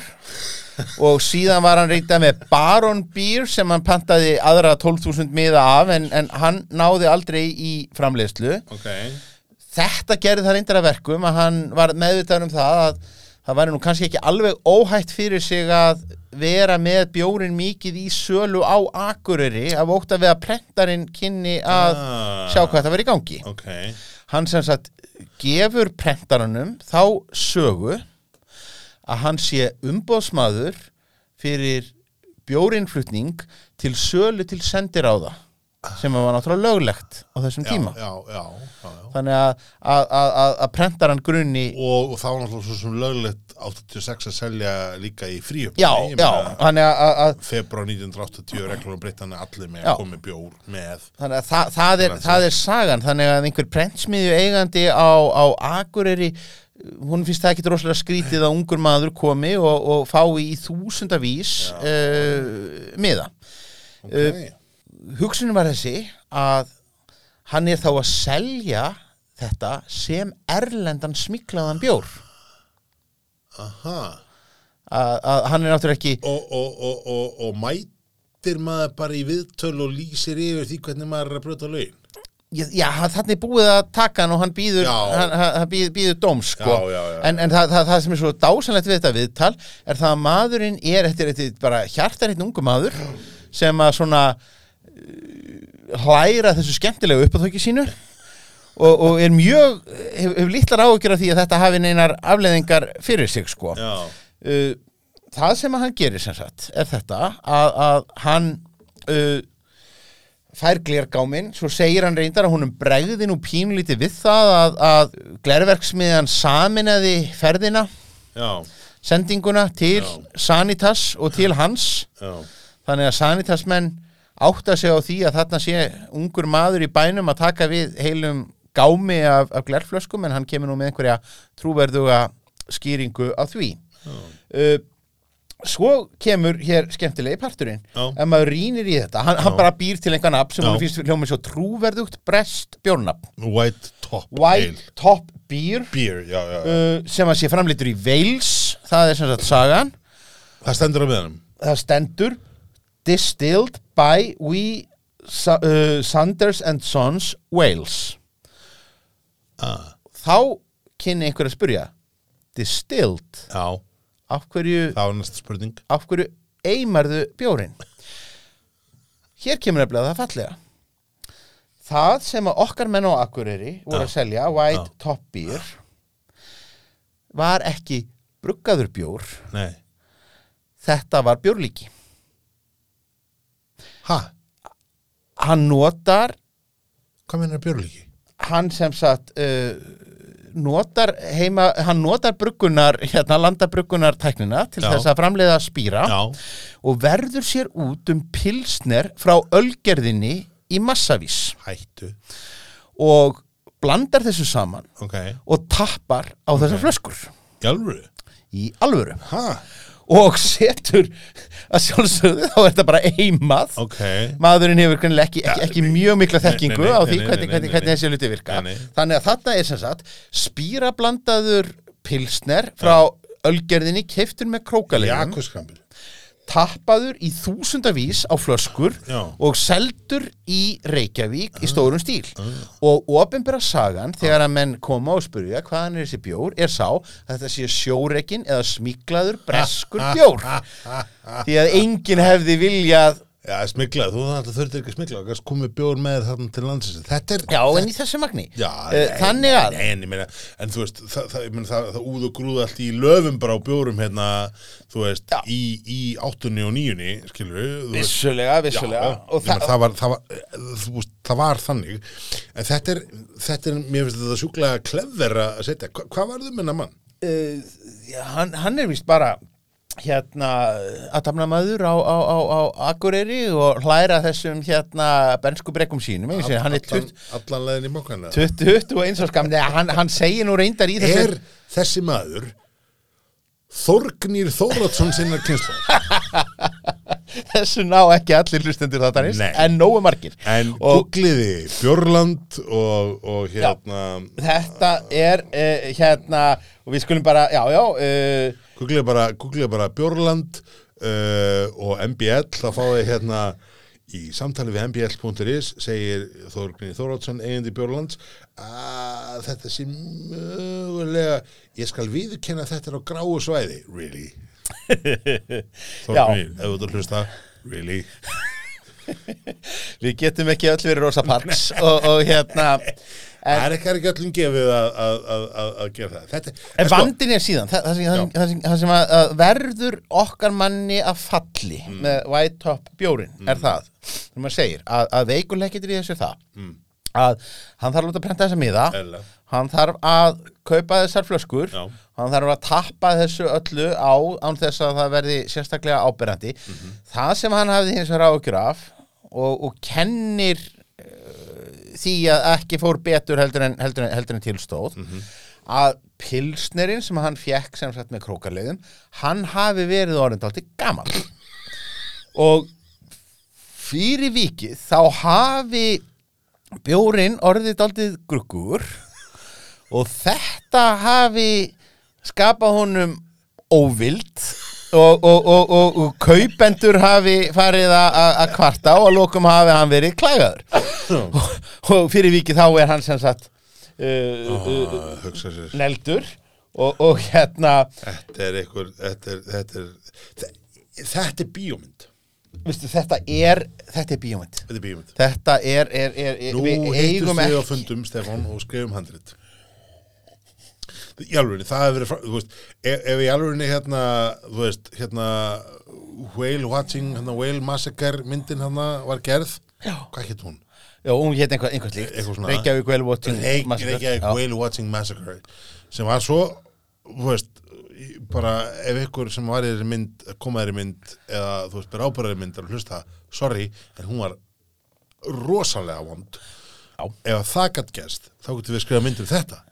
og síðan var hann reynda með Baron Beer sem hann pantaði aðra 12.000 miða af en, en hann náði aldrei í framleiðslu. Ok, þetta gerði það reyndar að verkum að hann var meðvitaður um það að það væri nú kannski ekki alveg óhætt fyrir sig að vera með bjórin mikið í sölu á Akureyri af ótt að við að prentarinn kynni að Ah. sjá hvað þetta verið í gangi. Ok. Hann sem sagt gefur prentaranum þá sögu að hann sé umbóðsmaður fyrir bjórinflutning til sölu til sendiráða sem var náttúrulega löglegt á þessum já, tíma. já, já, þannig að, prentaran grunni Og, og það var náttúrulega svo sem löglegt 86 að selja líka í fríum. Já, já, þannig að, februar 1980 reglum breytt hann allir með að komi bjór með Þannig að það, það, er, það er sagan. Þannig að einhver prentsmiðju eigandi á, á Akureyri hún finnst það ekki rosalega skrítið að ungur maður komi og, og fái í þúsundavís uh, miða. Okay. hugsunum var þessi að hann er þá að selja þetta sem erlendan smiklaðan bjór. Aha. Að, hann er náttúrulega ekki og, og, og, og, og mætir maður bara í viðtöl og lýsir yfir því hvernig maður er að brjóta lögin Já, þannig búið að taka hann og hann býður, hann, hann, býður, býður dóm sko. Já, já, en, en það, það, það sem er svo dásanlegt við þetta viðtal er það að maðurinn er eftir, eftir bara hjartar ungu maður sem að svona uh, hlæra þessu skemmtilegu uppáþóki sínu og, og er mjög hefur hef litlar áhyggjur af því að þetta hafi neinar afleðingar fyrir sig sko. Uh, það sem að hann gerir sem sagt er þetta að, að hann uh, fær glergáminn, svo segir hann reyndar að húnum bregði nú pínlítið við það að, að glerverksmiðan saminaði ferðina, já, sendinguna til Já. Sanitas og til hans. Já, þannig að Sanitas-menn átta sig á því að þarna sé ungur maður í bænum að taka við heilum gámi af, af glerflöskum en hann kemur nú með einhverja trúverðuga skýringu á því. Uh, svo kemur hér skemmtilegi parturinn. Ef maður rýnir í þetta, hann, hann bara býr til einhvern nafn sem hann finnst hljómið svo trúverðugt brest bjórnafn. White top White Top Beer. Beer, já, já, já. uh, sem að sé framleitur í Wales. Það er sem sagt sagan. Það stendur á meðanum. Það stendur distilled by we uh, Sanders and Sons Wales. Ah, þá kynni einhver að spyrja distilled? Já, af hverju, það var næsta spurning. af hverju eimarðu bjórin? Hér kemur nefnilega það fallega. Það sem að okkar menn á Akureyri voru að selja White Já. Top Beer var ekki bruggaður bjór. Nei, þetta var bjórlíki. Ha, hann notar hvað mennir björlíki? hann sem sagt uh, notar heima, hann notar bruggunar, hérna landabruggunar tæknina til Já. þess að framleiða spýra já, og verður sér út um pilsner frá ölgerðinni í massavís. Hættu. Og blandar þessu saman ok, og tappar á þessar flöskur. Í alvöru? Í alvöru. Ha, og setur að sjálfsögðu þá er þetta bara eimað. Ok. Maðurinn hefur ekki, ekki, ekki mjög mikla þekkingu nei, nei, á því nei, hvernig, hvernig, hvernig þessi hluti virka. Þannig að þetta er sem sagt spírablandaður pilsner frá ölgerðinni keiftur með krókalegum tappaður í þúsundavís á flöskur Já. og seldur í Reykjavík í stórum stíl. Og ofinbera sagan þegar að menn koma og spurja hvaðan er þessi bjór er sá að þetta sé sjórekin eða smíklaður breskur bjór. Því að enginn hefði viljað Já, smigla, þú þurftir ekki að smigla og komið bjór með þarna til landsins. Þetta er já en í þessu magni. Já, nei, þannig að nei, en, ég meina, en þú veist, það, það, meina, það, það úð og grúð allt í löfum bara á bjórum hérna, þú veist, í, í áttunni og níunni, skilur við vissulega, vissulega. eh, það var þannig. En þetta er, þetta er mér finnst þetta sjúklega klefver að setja. Hva, hvað var þau minna mann? uh, já, hann, hann er vist bara hérna aðtapnamaður á, á, á, á Akureyri og hlæra þessum hérna bensku brekkum sínum. Og hann er 20 allan, allan leðin í mokkana. 20 og eins og skam Nei, hann, hann segir nú reyndar í þessu er þessi maður Þorgnýr Þóratsson sinnar kynslu þessu ná ekki allir hlustendur þáttanist Nei. en nógu margir. En googliði Björland og, og hérna þetta er uh, hérna og við skulum bara, já, já uh, googliði bara, googliði bara Björland uh, og MBL þá fáið hérna í samtali við mbl.is segir Þorgnýr Þóratsson eigandi Björlands að þetta sé mögulega ég skal viðurkenna að þetta er á gráu svæði. Really? Þorgnýr, ef þú hlusta. Really? Við getum ekki öll verið rosa parks og, og hérna Það er ekki, öllum gefið að, að, að, að, gera það. Þetta, En sko, vandin er síðan, það, það, sem, það, sem- sem, verður okkar manni að falli Mm. með White Top bjórin er það, sem maður segir, að, að veikuleikir í þessu það, Mm. Að hann þarf að prenta þessa miða, Eðlilega. hann þarf að kaupa þessar flöskur, Já. hann þarf að tappa þessu öllu á án þess að það verði sérstaklega ábyrrandi. Mhm. Það sem hann hafði hins vegar ágjur af og, og kennir uh, því að ekki fór betur heldur en, heldur en, heldur en tilstóð að pilsnerinn sem hann fjekk sem sagt með krókarleiðum hann hafi verið orðindálti gaman og fyrir vikið þá hafi bjórin orðið dáltið gruggur og þetta hafi skapað honum óvild og, og, og, og, kaupendur hafi farið að- kvarta og að lokum hafi hann verið klægaður og, fyrir vikið þá er hann sem sagt uh, uh, sér. neldur og, og hérna Þetta er einhver, þetta er, þetta er, þe- þetta er bíómynd. Veistu, þetta er þetta er bíómynd Þetta er bíómynd. þetta er, er, er, er Nú eigum við á fundum, Stefán, og skrifum handrit. Í alvörinni, það hefur verið, veist, ef, ef í alvörinni hérna, þú veist, hérna, Whale Watching, hérna, Whale Massacre myndin hérna var gerð, Já. hvað hétt hún? já, hún hétt einhver, einhver svona- Reykjavík Well Watching Reykjavík. Whale Watching Massacre sem var svo, þú veist bara ef ykkur sem var í þeirri mynd komaði í mynd eða þú veist, bera ábyrðari mynd að hlusta, sorry, en hún var rosalega vond Já. ef að það gætt gæst þá getum við skrifað mynd um þetta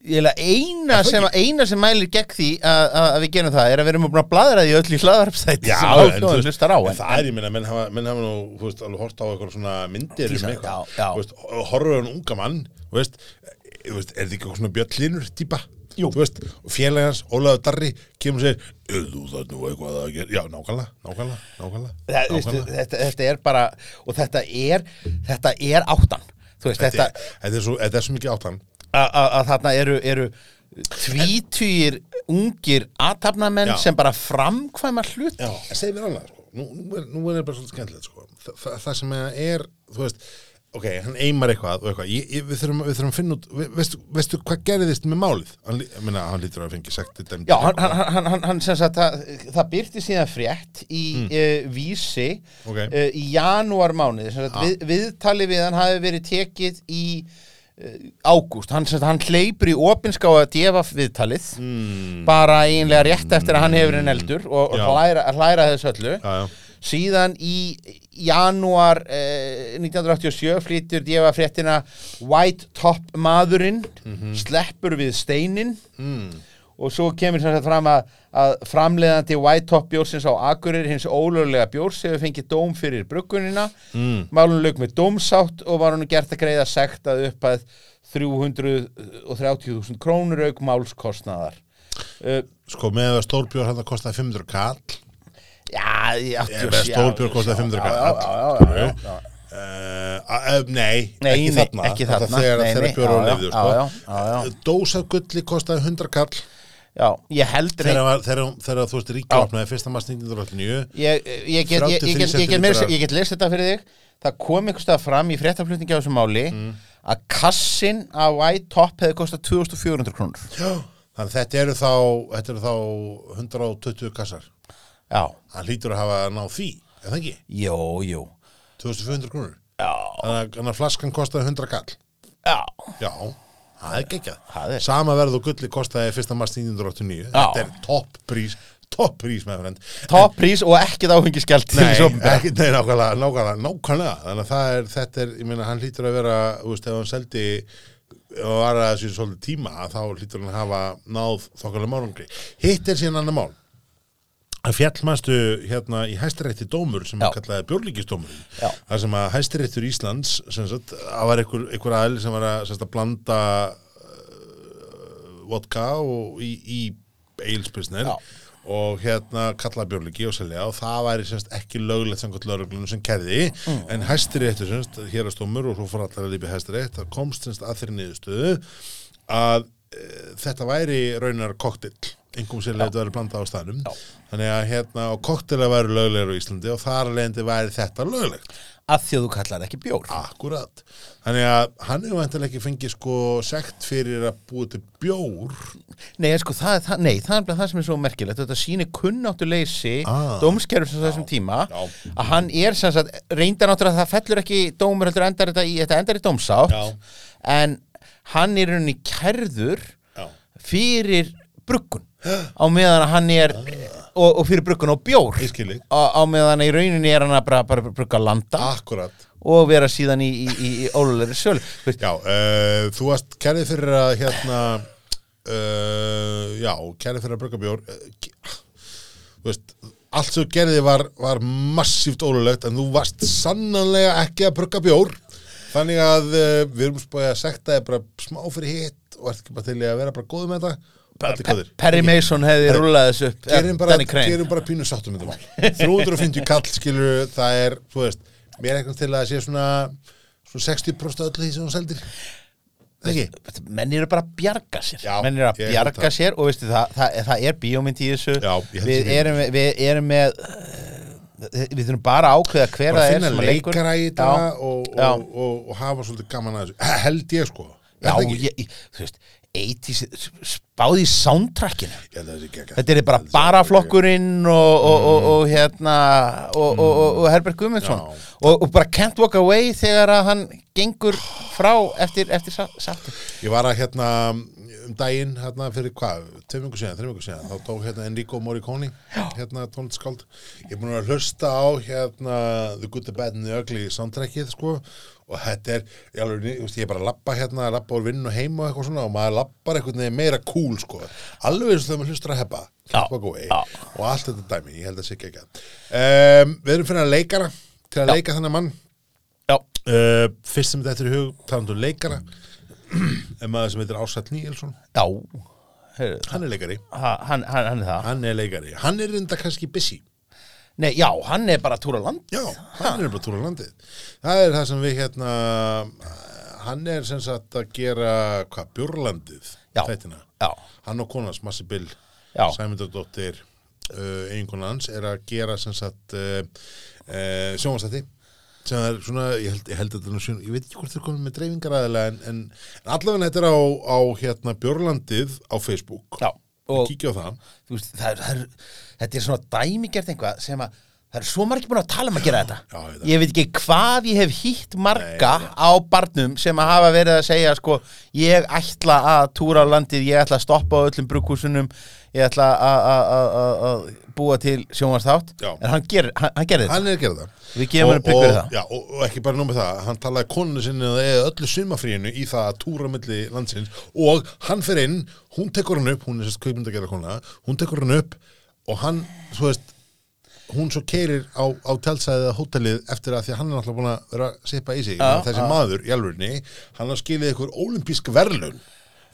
Ég eiginlega eina Er það sem, eina sem mælir gegn því að, að, að við gerum það er að við erum búin að bladra því öll í hlaðarpstætti sem en þú áfjóðan hlustar á en en, það er, ég minna, menn hafa, menn hafa nú, veist, alveg hort á eitthvað svona myndir um eitthvað, já, já. horfur en unga mann, veist, veist, er þetta ekki eitthvað svona bjöllinur típa? Veist, félagans, Ólaður Darri, kemur "Er þú það nú eitthvað að gera? Já, nákvæmlega, nákvæmlega, nákvæmlega, það, veistu, nákvæmlega. þetta, þetta er bara og þetta er, þetta er áttan veist, Þetta, þetta, þetta, er svo, þetta er svo mikið áttan. að, þarna eru, eru tvítugir ungir aðtapnamenn sem bara framkvæma hlut Já, segir mér annað, sko. Nú, nú, er, nú er bara svolítið skemmtilegt, sko. Þa, það sem er, þú veist, ok, hann eimar eitthvað eitthvað, ég, ég, við, þurfum, við þurfum að finna út, ve- veistu, veistu hvað gerðist með málið? Hann, meina, hann lítur að fengi sagt þetta. Já, hann, hann, hann, hann, hann sem sagt, það, það byrti síðan frétt í mm. vísi Ok. uh, í janúar mánuði, sem sagt, Ja. við, viðtali við hann hafi verið tekið í uh, ágúst, hann, hann hleypur í opinská að gefa viðtalið Mm, bara eiginlega rétt eftir að hann hefur en eldur og, og hlæra, hlæra þessu öllu já, já, síðan í janúar eh, 1987 flyttur djefa fréttina White Top maðurinn sleppur við steinin mm, og svo kemur sem sagt fram að, að framleiðandi White Top bjórsins á Akureyri hins ólöglega bjórs hefur fengið dóm fyrir bruggunina mm. málun lög með dómsátt og var hann gert að greiða sekt að upp að 330.000 krónur auk málskostnaðar. Uh, Sko með að stórbjór hann kostaði 500 kall Já, já, Ef að stórbjór kostaði 500 já, kall já, já, já, já, já. Uh, uh, nei, Nei, ekki þarna ekki Þetta þarna. þegar, Nei, þegar nei, bjór á já, lifðu já, sko. já, já, já. Dósa gulli kostaði 100 kall Já, ég held þegar, þú veist ríkja opnaði fyrsta mars 1989 ég, ég, get, ég, ég, ég, ég lesið þetta fyrir þig það kom einhvers stað fram í fréttaflutningi á þessu máli Mm. að kassin af White Top hefði kostað 2400 krónur Já. Þannig að þetta eru þá, þetta eru þá 120 kassar Já, Hann hlýtur að hafa náð því, er það ekki? jú, jú 2500 krónur. Já, Þannig að- flaskan kostaði 100 kall já, Já, það er geggjað. Það er- Sama verð og gulli kostaði fyrsta mars 1989 Já. Þetta er topp prís, topp prís með frend top prís og ekkit áhengiskjald Nei, ekki, nei, nákvæmlega, nákvæmlega, nákvæmlega. Þannig að er, þetta er, ég meina, hann hlýtur að vera Þú veist, ef hann seldi hann var að þessu svolítið tíma þá hlýtur hann að hafa náð þokkalega málungri Hitt er síðan annar mál að fjallmannstu hérna í hæstirétti dómur sem að kallaði björlíkisdómur Já. þar sem að hæstiréttur Íslands sagt, að var einhver, einhver aðli sem var að, sagt, að blanda uh, vodka og í, í eilspilsnir og hérna kallaði björlíki og selja og það væri sagt, ekki löglegt samkvæmt lögreglunum sem kerði Mm. en hæstiréttur sem sagt, hérastómur og svo fór allar að lífi hæstirétt það komst að þeirri niðurstöðu að e, þetta væri raunar koktill einhverjum sér leitt að vera blanda á staðnum Já. þannig að hérna og koktela væri löglegur á Íslandi og þar alveg væri þetta löglegt að því að þú kallar ekki bjór akkurat þannig að hann hefur vantilega ekki fengið sko sekt fyrir að búa til bjór Nei, sko, það, er það, nei, það er það sem er svo merkilegt þetta sýnir kunnáttuleysi Ah. dómskerfum þessum tíma já. að hann er sem sagt, reyndar náttúrulega að það fellur ekki dómur heldur endar þetta í, þetta endar í dómsátt Já. en hann er rauninni kærður Já. fyrir bruggun á meðan hann er og, og fyrir bruggun á bjór. Á, á meðan í rauninni er hann að bara, bara brugga landa. Akkurat. Og vera síðan í, í, í, í ólulegri veist, já, uh, þú varst kærið fyrir að hérna uh, já, kærið fyrir að brugga bjór. Uh, þú veist allt sem gerði var, var massíft ólulegt en þú varst sannanlega ekki að brugga bjór. Þannig að við erum spóið að sekta þig bara smá fyrir hitt og ert ekki bara til að vera bara góð með þetta. Perry Mason hefði rúlað þessu upp. Gerum bara, bara pínu þetta 350 kall skilur það er, þú veist, mér er eitthvað til að sé svona, svona 60% af öllu því sem hún seldir. Menn eru bara að bjarga sér. Já, menn eru að bjarga það. sér og veistu það, það, það er bíómynd í þessu. Já, við, erum, við erum með uh, við þurfum bara að ákveða hver bara það er finna að leikur. leikara í þetta og, og, og, og hafa svolítið gaman að þessu. Held ég sko. Já, ég, ég, þú veist 80s, spáði í soundtrackinu. Þetta er bara Ég held að bara það sé flokkurinn og, og, og, og hérna og, og, og, og Herbert Guðmundsson Mm. Já. og, bara Can't Walk Away þegar að hann gengur frá eftir, eftir sa- sattu. Ég var að hérna um daginn hérna fyrir hvað, tveim vikur síðan, þreim vikur síðan þá tók hérna Enrico Morricone hérna tónlistskáld ég er búin að hlusta á hérna The Good, The Bad and The Ugly soundtrackið sko og þetta er, ég, alveg, ég, er bara að lappa hérna, lappa úr vinn og heim og eitthvað svona og maður lappar eitthvað meira cool sko. Alveg eins og þegar maður hlustar að heppa Já, já. og allt þetta dæmi, ég held að sé ekki um, við erum fyrir að leikara til að leika þannig mann. Já, uh, fyrst sem þetta er í hug talandu leikara en maður sem heitir Ásall Níelsson? Já. Heyrðu, hann er leikari, ha- hann, hann, hann er það. Hann er leikari. Hann er reynda kannski busy. Nei, já, hann er bara túra land. Já, hann er bara túra landið. Það er það sem við hérna hann er sem sagt að gera hvað, Björlandið Já. Já, hann og konans Massi Bill Já. Sæmundardóttir uh, eiginkona hans er að gera sem sagt uh, uh, sjónvastætti sem er svona, ég held, ég held að þetta er ég veit ekki hvort þeir komið með dreifingar aðeinslega en, en, en allavega þetta er á, á hérna Björlandið á Facebook. Já og kíkja á það. veist, það er, það er, þetta er svona dæmigert einhvað sem að Það er svo margir búin að tala um að gera þetta. Já, ég. Ég veit ekki hvað ég hef hýtt marga á barnum sem að hafa verið að segja sko, ég ætla að túra á landið, ég ætla að stoppa á öllum brukkúsunum ég ætla að- búa til sjónvarsþátt en hann, ger, hann, hann gerði þetta. Er það. Við gefum henni prigg fyrir það. já, og, og ekki bara nú með það, hann talaði koninu sinni að eða öllu sumafríinu í það að túra milli landsins. Og hann fer inn, hún tekur hann upp hún er sérst kaupmynd að gera kona, hún tekur hann upp og hann, þú veist hún svo keirir á, á tjálsæðið eða hótelið eftir að því að hann er alltaf búin að vera að sippa í sig, Já, þessi já. maður í alvörinni, hann har skilið ykkur ólimpísk verðlun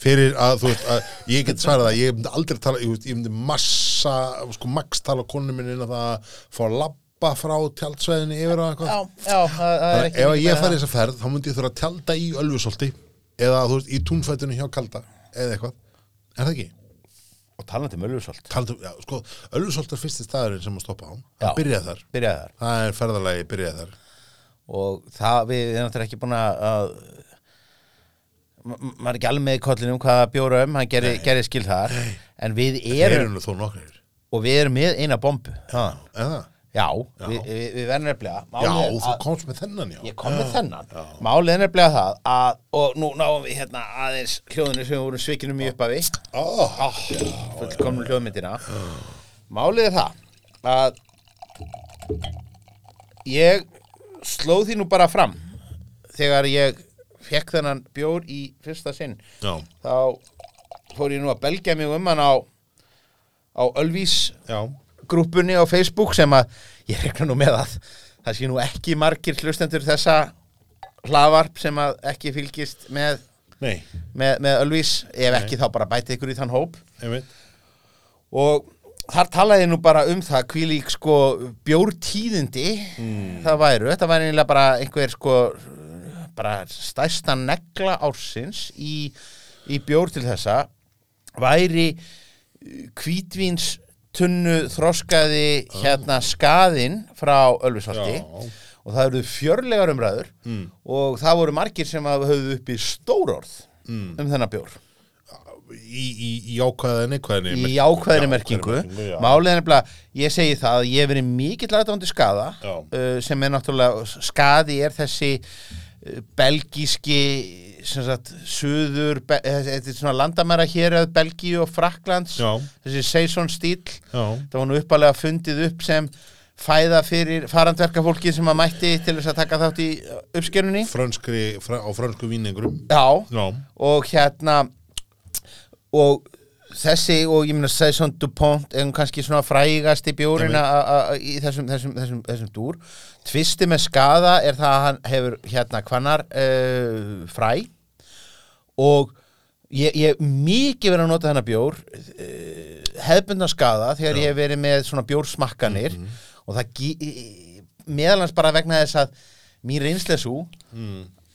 fyrir að þú veist að ég get svarað að ég myndi aldrei tala, ég, veist, ég myndi massa sko max tala konu minni inn að það að fá að labba frá tjaldsvæðinni yfir á eitthvað. Já, já, það, það er Þannig ekki að ef ég fari það. þessa ferð þá myndi ég þurfa að tjalda í Ölfusolti eða þú veist í túnfættinu hjá Kalda eða eitthvað, er það ekki? Og talandi um já, sko, Ölfusolt er fyrsti staðurinn sem að stoppa á. Já. hann byrjaði þar, þar. Það er ferðalagi byrjaði þar. Og það við erum náttúrulega ekki búin að að- maður er ekki alveg með í kollinum hvað að bjóra um, hann gerði, gerði skil þar. En við erum og við erum með eina bombu. Eða? já, Við, við, við verðum nefnilega Já, þú komst með þennan, já. Ég kom með þennan. málið er nefnilega það að, og nú náum við hérna aðeins hljóðinu sem við vorum svikinum í uppafi oh, oh, fullkomnum hljóðmyndina. Málið er það að ég slóð því nú bara fram þegar ég fekk þennan bjór í fyrsta sinn. Já, þá fór ég nú að belgja mig um hann á á Ölvís já, grúppunni á Facebook sem að ég rekna nú með að það sé nú ekki margir hlustendur þessa hlaðvarp sem að ekki fylgist með, nei, með, með Ölvís ef ekki þá bara bæti ykkur í þann hóp. Einmitt. Og þar talaði nú bara um það hvílík sko bjórtíðindi það væru, þetta væri einlega bara einhver sko bara stærsta negla ársins í, í bjór til þessa væri kvítvíns tunnu þroskaði hérna skaðinn frá Ölfusvalti Já. og það eru fjörlegar umræður Mm. og það voru margir sem að höfðu uppi stórorð Mm. um þennan bjór Í, í, í ákveðri merkingu málið er nefnilega, ég segi það að ég hef verið mikill aðdándi skada Já. uh, sem er náttúrulega, skadi er þessi uh, belgíski sem sagt, suður be, eh, þetta er svona landamæra hér að Belgíu og Fraklands Já. þessi Seison stíl það var nú uppalega fundið upp sem fæða fyrir farandverkafólki sem að mætti til þess að taka þátt í uh, uppskerunni. Franskri, fra, á fransku víningurum Já, Já, og hérna og þessi og ég meina Saison Dupont nú kannski svona frægasti bjórin Einmitt. a- a- a- í þessum, þessum, þessum, þessum dúr. Tvisti með skada er það að hann hefur hérna hvannar uh, fræ. Og ég ég hef mikið verið að nota þennan bjór uh, hefbundna skada þegar ég hef verið með svona bjórsmakkanir. Og það meðalans bara vegna þess að mín reynslega svo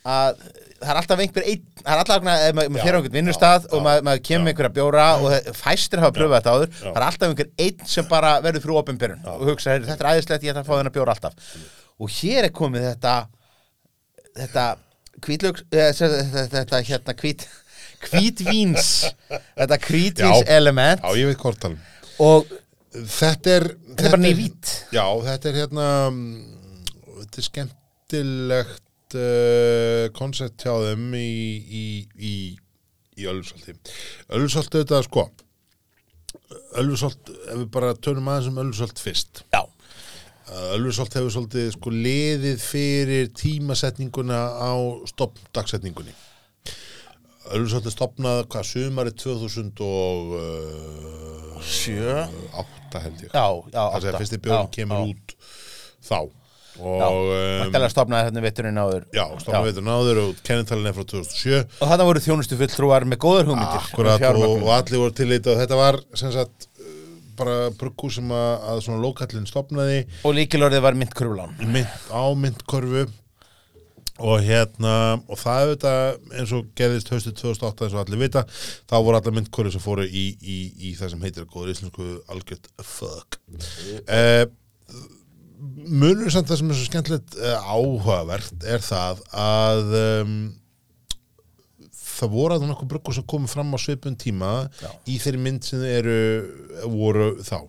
að það er alltaf einhver einn, það er alltaf ef maður maður á einhvern vinnustað og maður, maður kemur með einhverja bjóra og það- fæstir hafa pröfað þetta áður. Það er alltaf einhver einn sem bara verður frú opinberun og hugsa, "Heyrðu, þetta er æðislegt, ég ætla að fá þennan bjóra alltaf. Og hér er komið þetta þetta hvítlöks þetta, þetta hérna hvít hvítvíns þetta hvítvíns Já. element. Já, ég veit hvort talum og Þetta er þetta er bara ný vít. Já, þetta er hérna mm, þetta er skemmtilegt uh, koncept hjá þeim í í, í, í Ölfusolti Ölfusolti þetta sko Ölfusolt, ef við bara tönum aðeins um Ölfusolt fyrst. Já, Ölfusolt hefur svolítið sko liðið fyrir tímasetninguna á stoppdagsetningunni Ölfusolt er stopnað hvað sumari 2000 og uh, sjö. átta held ég. Já, já, það er átta. að fyrsti björn kemur já. út þá og um, Væntanlega stofnaði þetta veturinn áður. Já, stofna veitur náður og kennitalinn er frá 2007 Og þarna voru þjónustu fulltrúar með góður hugmyndir akkurat um fjármögnun. og, og allir voru tillita og þetta var sem sagt uh, bara brugghú sem að, að svona lókallinn stopnaði Og líkilorðið var myndkurflán mynd, á myndkorfu og hérna og það þetta eins og gerðist haustið 2008 eins og allir vita þá voru allar myndkorfu sem fóru í, í, í það sem heitir góður íslensku algjört fuck. Uh, munur samt það sem er svo skemmtilegt uh, áhugavert er það að um, það voru að nokkuð bruggur sem komið fram á svipun tíma Já. í þeirri mynd sem eru voru þá.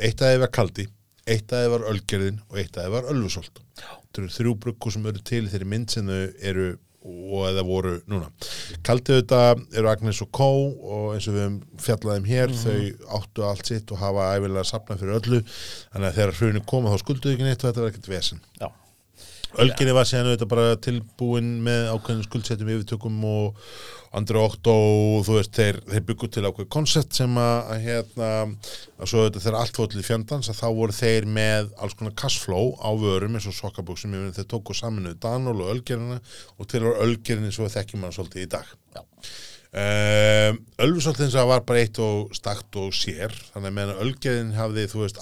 Eitt að þeir var kaldi eitt aðeins var Ölgerðin og eitt aðeins var eru þrjú bruggu sem eru til í þeirri mynd sem eru og eða voru núna. Kaldið þetta eru Agnes og Kó og eins og við fjallaðum hér, þau áttu allt sitt og hafa æfilega sapnað fyrir öllu þannig að þegar hrunni koma þá skulduðu ekki neitt og þetta var ekkert vesen. Já. Ölginni var síðan auðvitað bara tilbúin með ákveðin skuldsettum yfirtökum og Andri Óttó og þú veist, þeir, þeir byggu til ákveð koncept sem að, hérna, að svo auðvitað þegar allt fótið fjandans að þá voru þeir með alls konar cashflow á vörum eins og sokkabóksum, finn þeir tóku saminuð Danól og Ölgerina og til var Ölgerinni svo þekkjum hann svolítið í dag. Já. Um, Ölfusolt eins og var bara eitt og stakt og sér þannig að meðan Ölgerin hafði þú veist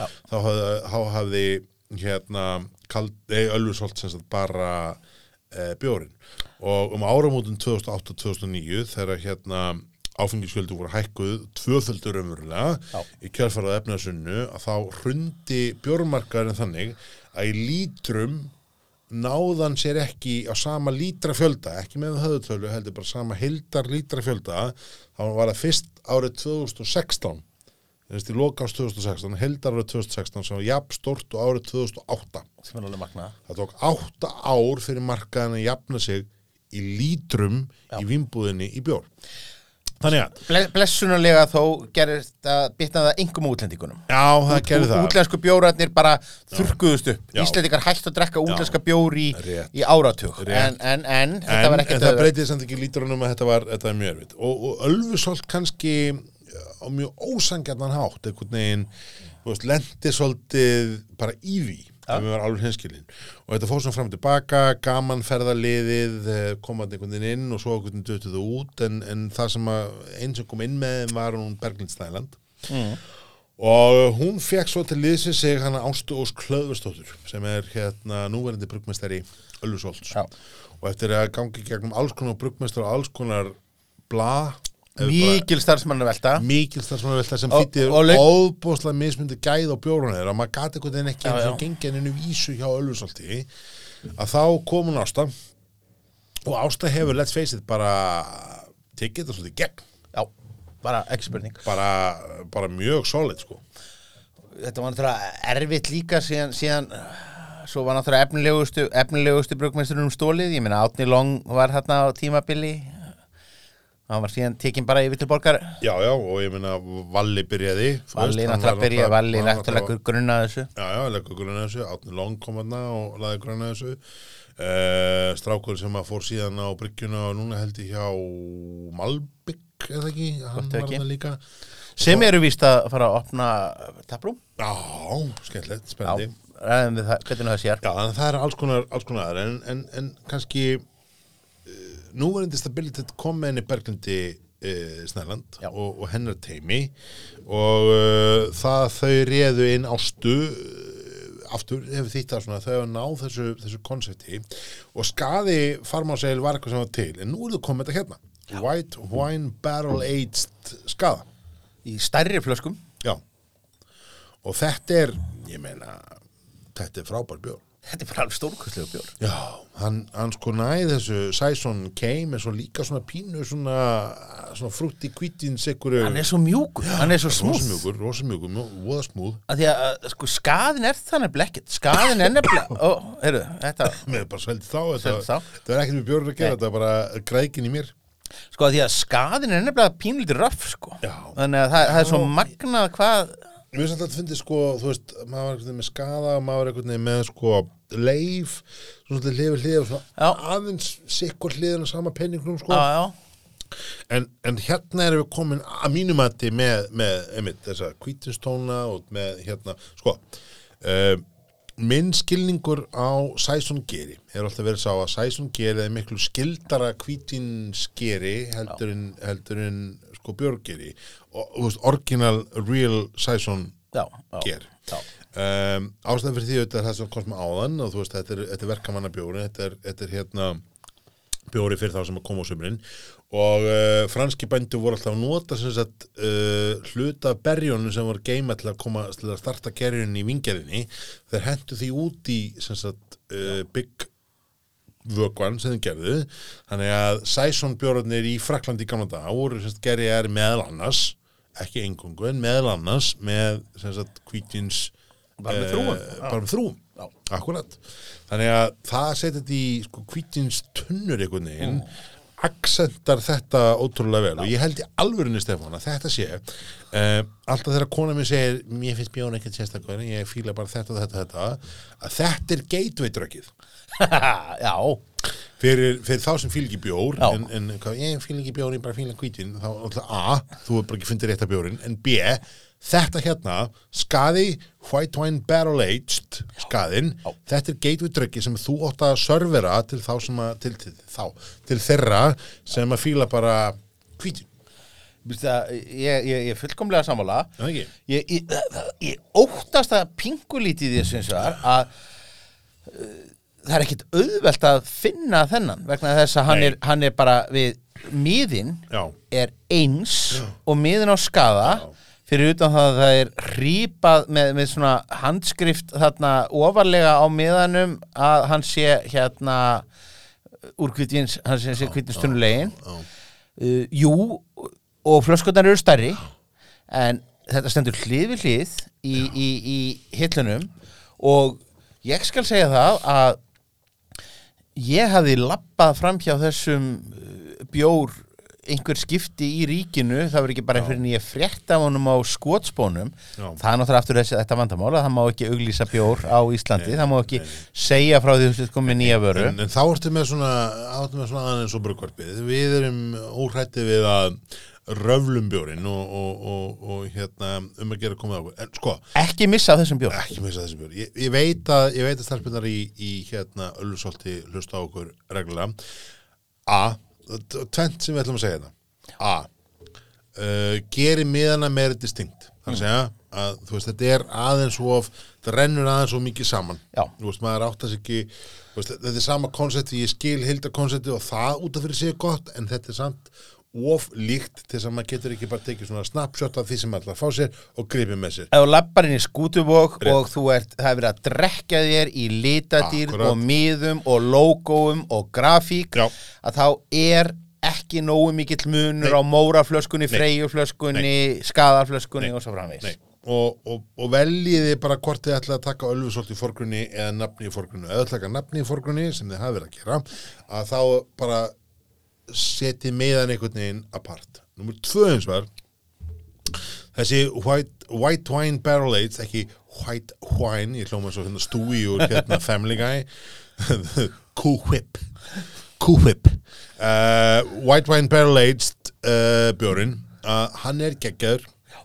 þá hafði, þá hafði hérna Ölfusolt sem sagt bara e, bjórin og um áramótin 2008-2009 þegar hérna áfengisskjöldu voru hækkuð tvöföldur umverulega í kjörfarað efnaðsunnu að þá hrundi bjórmarkaðurinn þannig að í lítrum náðan sér ekki á sama lítra fjölda, ekki með höðutölu heldur bara sama heildar lítra fjölda þá var það fyrst árið 2016 þess til loka ás 2016 heildar árið 2016 sem var jafn stort og árið 2008 sem er alveg magnað. það tók átta ár fyrir markaðan að jafna sig í lítrum Já. í vimbúðinni í bjór þannig að, Ble blessunarlega þó gerir þetta bitnaða engum útlendingunum. já það gerði það Útlensku bjórarnir bara þurrkuðust upp. Já. Íslendingar hægt að drekka útlenska bjór í, Rétt. í áratug. Rétt. En, en, en, þetta en, var en ekkert það auðvelt. breytið samt ekki lítrunum að þetta var, þetta var mjög erfitt og, og Ölfusolt kannski á mjög ósangjarnan hátt einhvern veginn, þú veist, lendi svolítið bara í því Ja. ef við varum alveg hinskilin og þetta fór svona fram og tilbaka, gaman ferðaliðið eh, komandi einhvern veginn inn og svo einhvern veginn döttu þau út en, en það sem að einn sem kom inn með var hún Berglind Snæland Mm. og hún fekk svo til liðsins sig hana Ástu Ós Klöðverstóttur sem er hérna núverandi brugmestari Ölfusolts Já. og eftir að gangi gegnum alls konar brugmestar og alls konar bla Mikil starfsmannavelta. mikil starfsmannavelta sem Og- þýttir og le- óbúslega mismundi gæð á bjórunni þeirra, maður gati einhvern veginn ekki eins og gengið henni vísu hjá Ölfusolti að þá kom hún Ásta og Ásta hefur, let's face it, bara tekið þetta svolítið gegn Já, bara ekki spurning. bara, bara mjög solid sko Þetta var náttúrulega erfitt líka síðan, síðan svo var náttúrulega efnilegustu, efnilegustu brugmesturinn um stólið. Ég meina Átni Long var þarna á tímabili. Hann var síðan tekinn bara yfir til borgar. Já, já, og ég meina Valli byrjaði Valli hann náttúrulega byrjaði, Valli hann náttúrulega grunna þessu. Já, já, leggur grunna þessu, Átni Long kom hann og laði grunna þessu uh, Strákur sem að fór síðan á bryggjuna og núna held ég hjá Malbygg, eða ekki hann var það líka Sem eru víst að fara að opna taprúm. Já, skemmtilegt, Já, spennandi ræðum við það, það. Já, það er alls konar, alls konar en, en, en kannski núverandi stabilitet kom með henni Berglindi uh, Snæland Já. og, og hennar teimi og uh, það þau réðu inn ástu uh, aftur hefur þýtt svona þau hafa náð þessu, þessu konsepti og skaði farmáseil var eitthvað sem var til en nú er það komið þetta hérna. White Wine Barrel Aged skada Í stærri flöskum. Já. Og þetta er, ég meina þetta er frábær bjór Þetta er bara alveg stórkustlegu bjór. Já, hann, hann sko næði þessu Sæson Keim er svo líka svona pínu svona, svona frútti kvítin sekuru Hann er svo mjúkur, hann er svo smúð. rosamjúkur, rosamjúkur, voða smúð að því að sko skaðin er þannig blekkit skaðin er nefnilega ó, heyrðu, þetta, með bara sveldi þá, þetta, þetta er ekkert með bjórn að gera, þetta er bara grækin í mér sko að því að skaðin er nefnilega pínlítið röff sko Já. þannig að það, það er svo Já. magnað hvað Mér finnst alltaf að fyndi sko, þú veist, maður var einhvern veginn með skada og maður var einhvern veginn með sko leif, svona svona Já. aðeins sikkur hliðin á sama penningnum sko. já, já, En, en hérna erum við komin að mínum mati með, með einmitt, þessa kvítinstóna og með hérna, sko uh, minn skilningur á Sæson Geri hefur alltaf verið sá að Sæson Geri er miklu skildara kvítinskeri heldur en, heldur en sko björgeri og veist, original real já, Ger. um, ástæðan fyrir því auðvitað er það sem kom með áðan og þú veist, þetta er, þetta er verkamanna bjóri þetta er, þetta er hérna bjóri fyrir þá sem að koma á sumrin og uh, franski bændu voru alltaf að nota sem sagt uh, hluta berjónu sem var geima til að koma til að starta gerjunni í vingerðinni þeir hendu því út í sem sagt uh, bygg vökvan sem þeim gerðu. Þannig að Sæson bjórnir í Fraklandi í gamla dag voru gerjar meðal annars ekki engungu en meðal annars með sagt hvítins Bara með þrúgum. bara með þrúum, Já. akkurat þannig að það setja þetta í sko, hvítins tunnur einhvern veginn aksentar þetta ótrúlega vel. Og ég held í alvörinni Stefán að þetta sé uh, alltaf þegar kona mér segir mér finnst bjón ekkert sérstaklega ég fíla bara þetta og þetta, þetta að þetta er gateway-dröggið Já, fyrir, fyrir þá sem ekki bjór Já. en, en hvað, ég ekki bjór, ég bara ekki hvítin þá alltaf A, þú er bara ekki fundið rétt að bjórin en B, þetta hérna skaði white wine barrel aged skaðin, Já. þetta er gateway dröggi sem þú átt að servera til þá sem að, til, til, þá, til þeirra sem að fíla bara hvítin, ég, ég, ég er fullkomlega sammála ég, ég, ég óttast að pingulítið og það að uh, það er ekkit auðvelt að finna þennan vegna þess að hann er, hann er bara við miðin Já, er eins og miðin á skaða. Fyrir utan það að það er rýpað með, með svona handskrift þarna ofarlega á miðanum að hann sé hérna úr kvitins, hann sé, sé kvitinstunulegin já, uh, jú og flöskunar eru stærri en þetta stendur hlið við hlið í, í, í hillunum og ég skal segja það að ég hafði lappað fram hjá þessum uh, bjór einhver skipti í ríkinu. Það var ekki bara fyrir en ég frétt af honum á skotspónum. Já. það er náttúrulega aftur þessi, þetta vandamál að það má ekki auglýsa bjór á Íslandi. Það má ekki segja frá því þú komið nýja vöru. en, en þá ertu með svona, áttu með svona aðeins og brugvarpið, við erum óhrætti við að röflum bjórin og, og, og, og hérna um að gera komið ákveð, en sko ekki missa þessum bjór. ekki missa þessi bjór, ég, ég veit að að starfbundar í, í hérna Öllusolti hlusta á okkur reglulega. A, tvent sem við ætlum að segja þetta A uh, geri miðana meira distinkt. Þannig að segja að þú veist þetta er aðeins of, það rennur aðeins of mikið saman. Já. þú veist maður áttast ekki veist, þetta er sama konsepti, ég skil hilda konsepti og það út af fyrir sig er gott en þetta er samt of líkt til þess að maður getur ekki bara tekið svona snapshot af því sem maður ætlar að fá sér og gripið með sér ef þú lappar inn í skútubók Rétt. og þú ert, það er verið að drekka þér í Akkurat. og miðum og logoum og grafík Já. að þá er ekki nógu mikill munur Nei. á móraflöskunni, freyjuflöskunni skaðaflöskunni og svo framvís Nei. Og, og, og veljiði bara hvort þið ætla að taka ölfusolt í forgrunni eða nafni í forgrunni eða taka nafni í forgrunni sem þið hafa verið að gera að þá bara setið meðan einhvern veginn apart. Númer tvö eins var þessi white, white wine barrel aged ekki white wine, ég hlóma svo hérna stúi úr hérna Family Guy. Cool Whip Cool Whip uh, White wine barrel aged uh, bjórin uh, hann er geggjaður.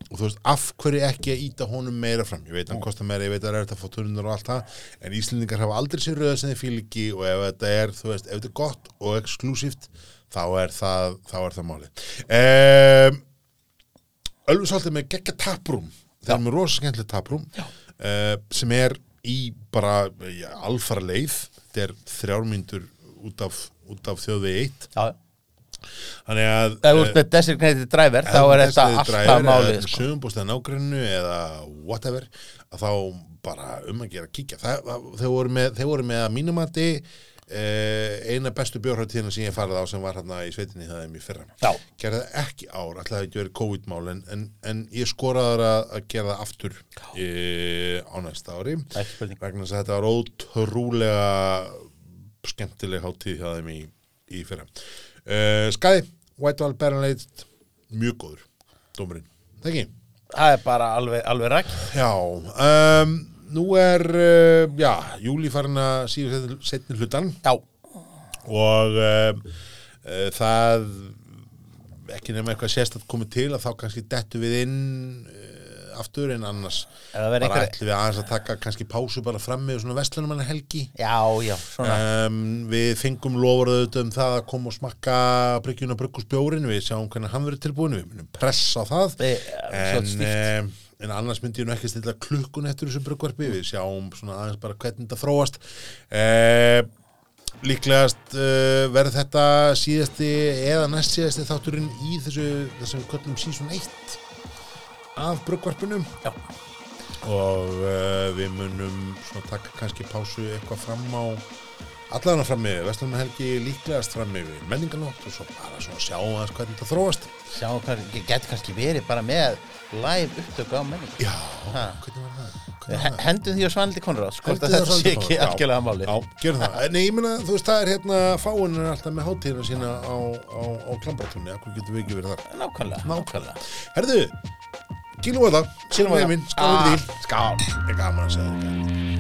Og þú veist, af hverju ekki að íta honum meira fram? Ég veit hann kostar meira, ég veit að það er þetta að tunnur og allt það, en Íslendingar hafa aldrei sér röða sem þið ekki og ef þetta er þú veist, ef þetta er gott og exklusíft þá er það, þá er það máli um, Ölfusoltið með geggja taprúm. Það er með rosa skemmtileg taprúm uh, sem er í bara ja, alfara leið. Þetta er þrjármyndur út af, út af þjóðvegi eitt. Já, þannig að ef þú ert með designated driver þá er þetta alltaf málið sko. sögumbústað nágrinnu eða whatever að þá bara um að gera kíkja. Það, það, þeir, voru með, þeir með að mínumati eh, eina bestu bjórhættíðina sem ég farið á sem var hérna í sveitinni það er mér fyrra. Já. gerði það ekki ár, ætlaði ekki verið COVID-mál en, en, en ég skoraði að, að gera það aftur e, á næsta ári. Vegna þess að þetta var ótrúlega skemmtileg hátíð hjá þeim í, í fyrra. Uh, Skæði, White Wall Baron Leid mjög góður, dómurinn. Það það er bara alveg, alveg ræk Já, um, nú er uh, já, júli farin að síðu setni hlutan Já, og um, uh, það ekki nema eitthvað sérstætt komið til að þá kannski dettu við inn uh, aftur en annars bara einhver- ætlum við aðeins að taka kannski pásu bara fram með svona vestlunumanna helgi já, já, svona. Um, við fengum lofurðuð um það að koma og smakka bryggjuna bryggjusbjórin við sjáum hvernig hann verður tilbúin við munum pressa það. Við- en, en annars myndi ég nú ekki stilla klukkun eftir þessu bryggvarpi við sjáum svona aðeins bara hvernig þetta þróast. Uh, líklegast uh, verður þetta síðasti eða næst síðasti þátturinn í þessu þessum köllum season 1 af bryggvarpinum Já. og uh, við munum svona taka kannski pásu eitthvað fram á allan fram yfir Vestlunum helgi líklegast fram yfir menninganótt og svo bara svona sjá aðeins hvernig það þróast Sjá, hvað, getur kannski verið bara með live upptöku á menningu Já, Ha. hvernig var það? Hvernig það? Hendum því á Svanli Konráð Hvort Heldur að það þetta sé ekki algjörlega máli Já, gerum það. Nei, ég meina, þú veist, það er hérna, fáin er alltaf með hátíðina sína á, á, á klambratunni, akkur getum við ekki verið þar. Nákvæmlega, nákvæmlega Herðu, kílum við það, sínum við minn, skálum því. Skál Það er gaman að segja þetta.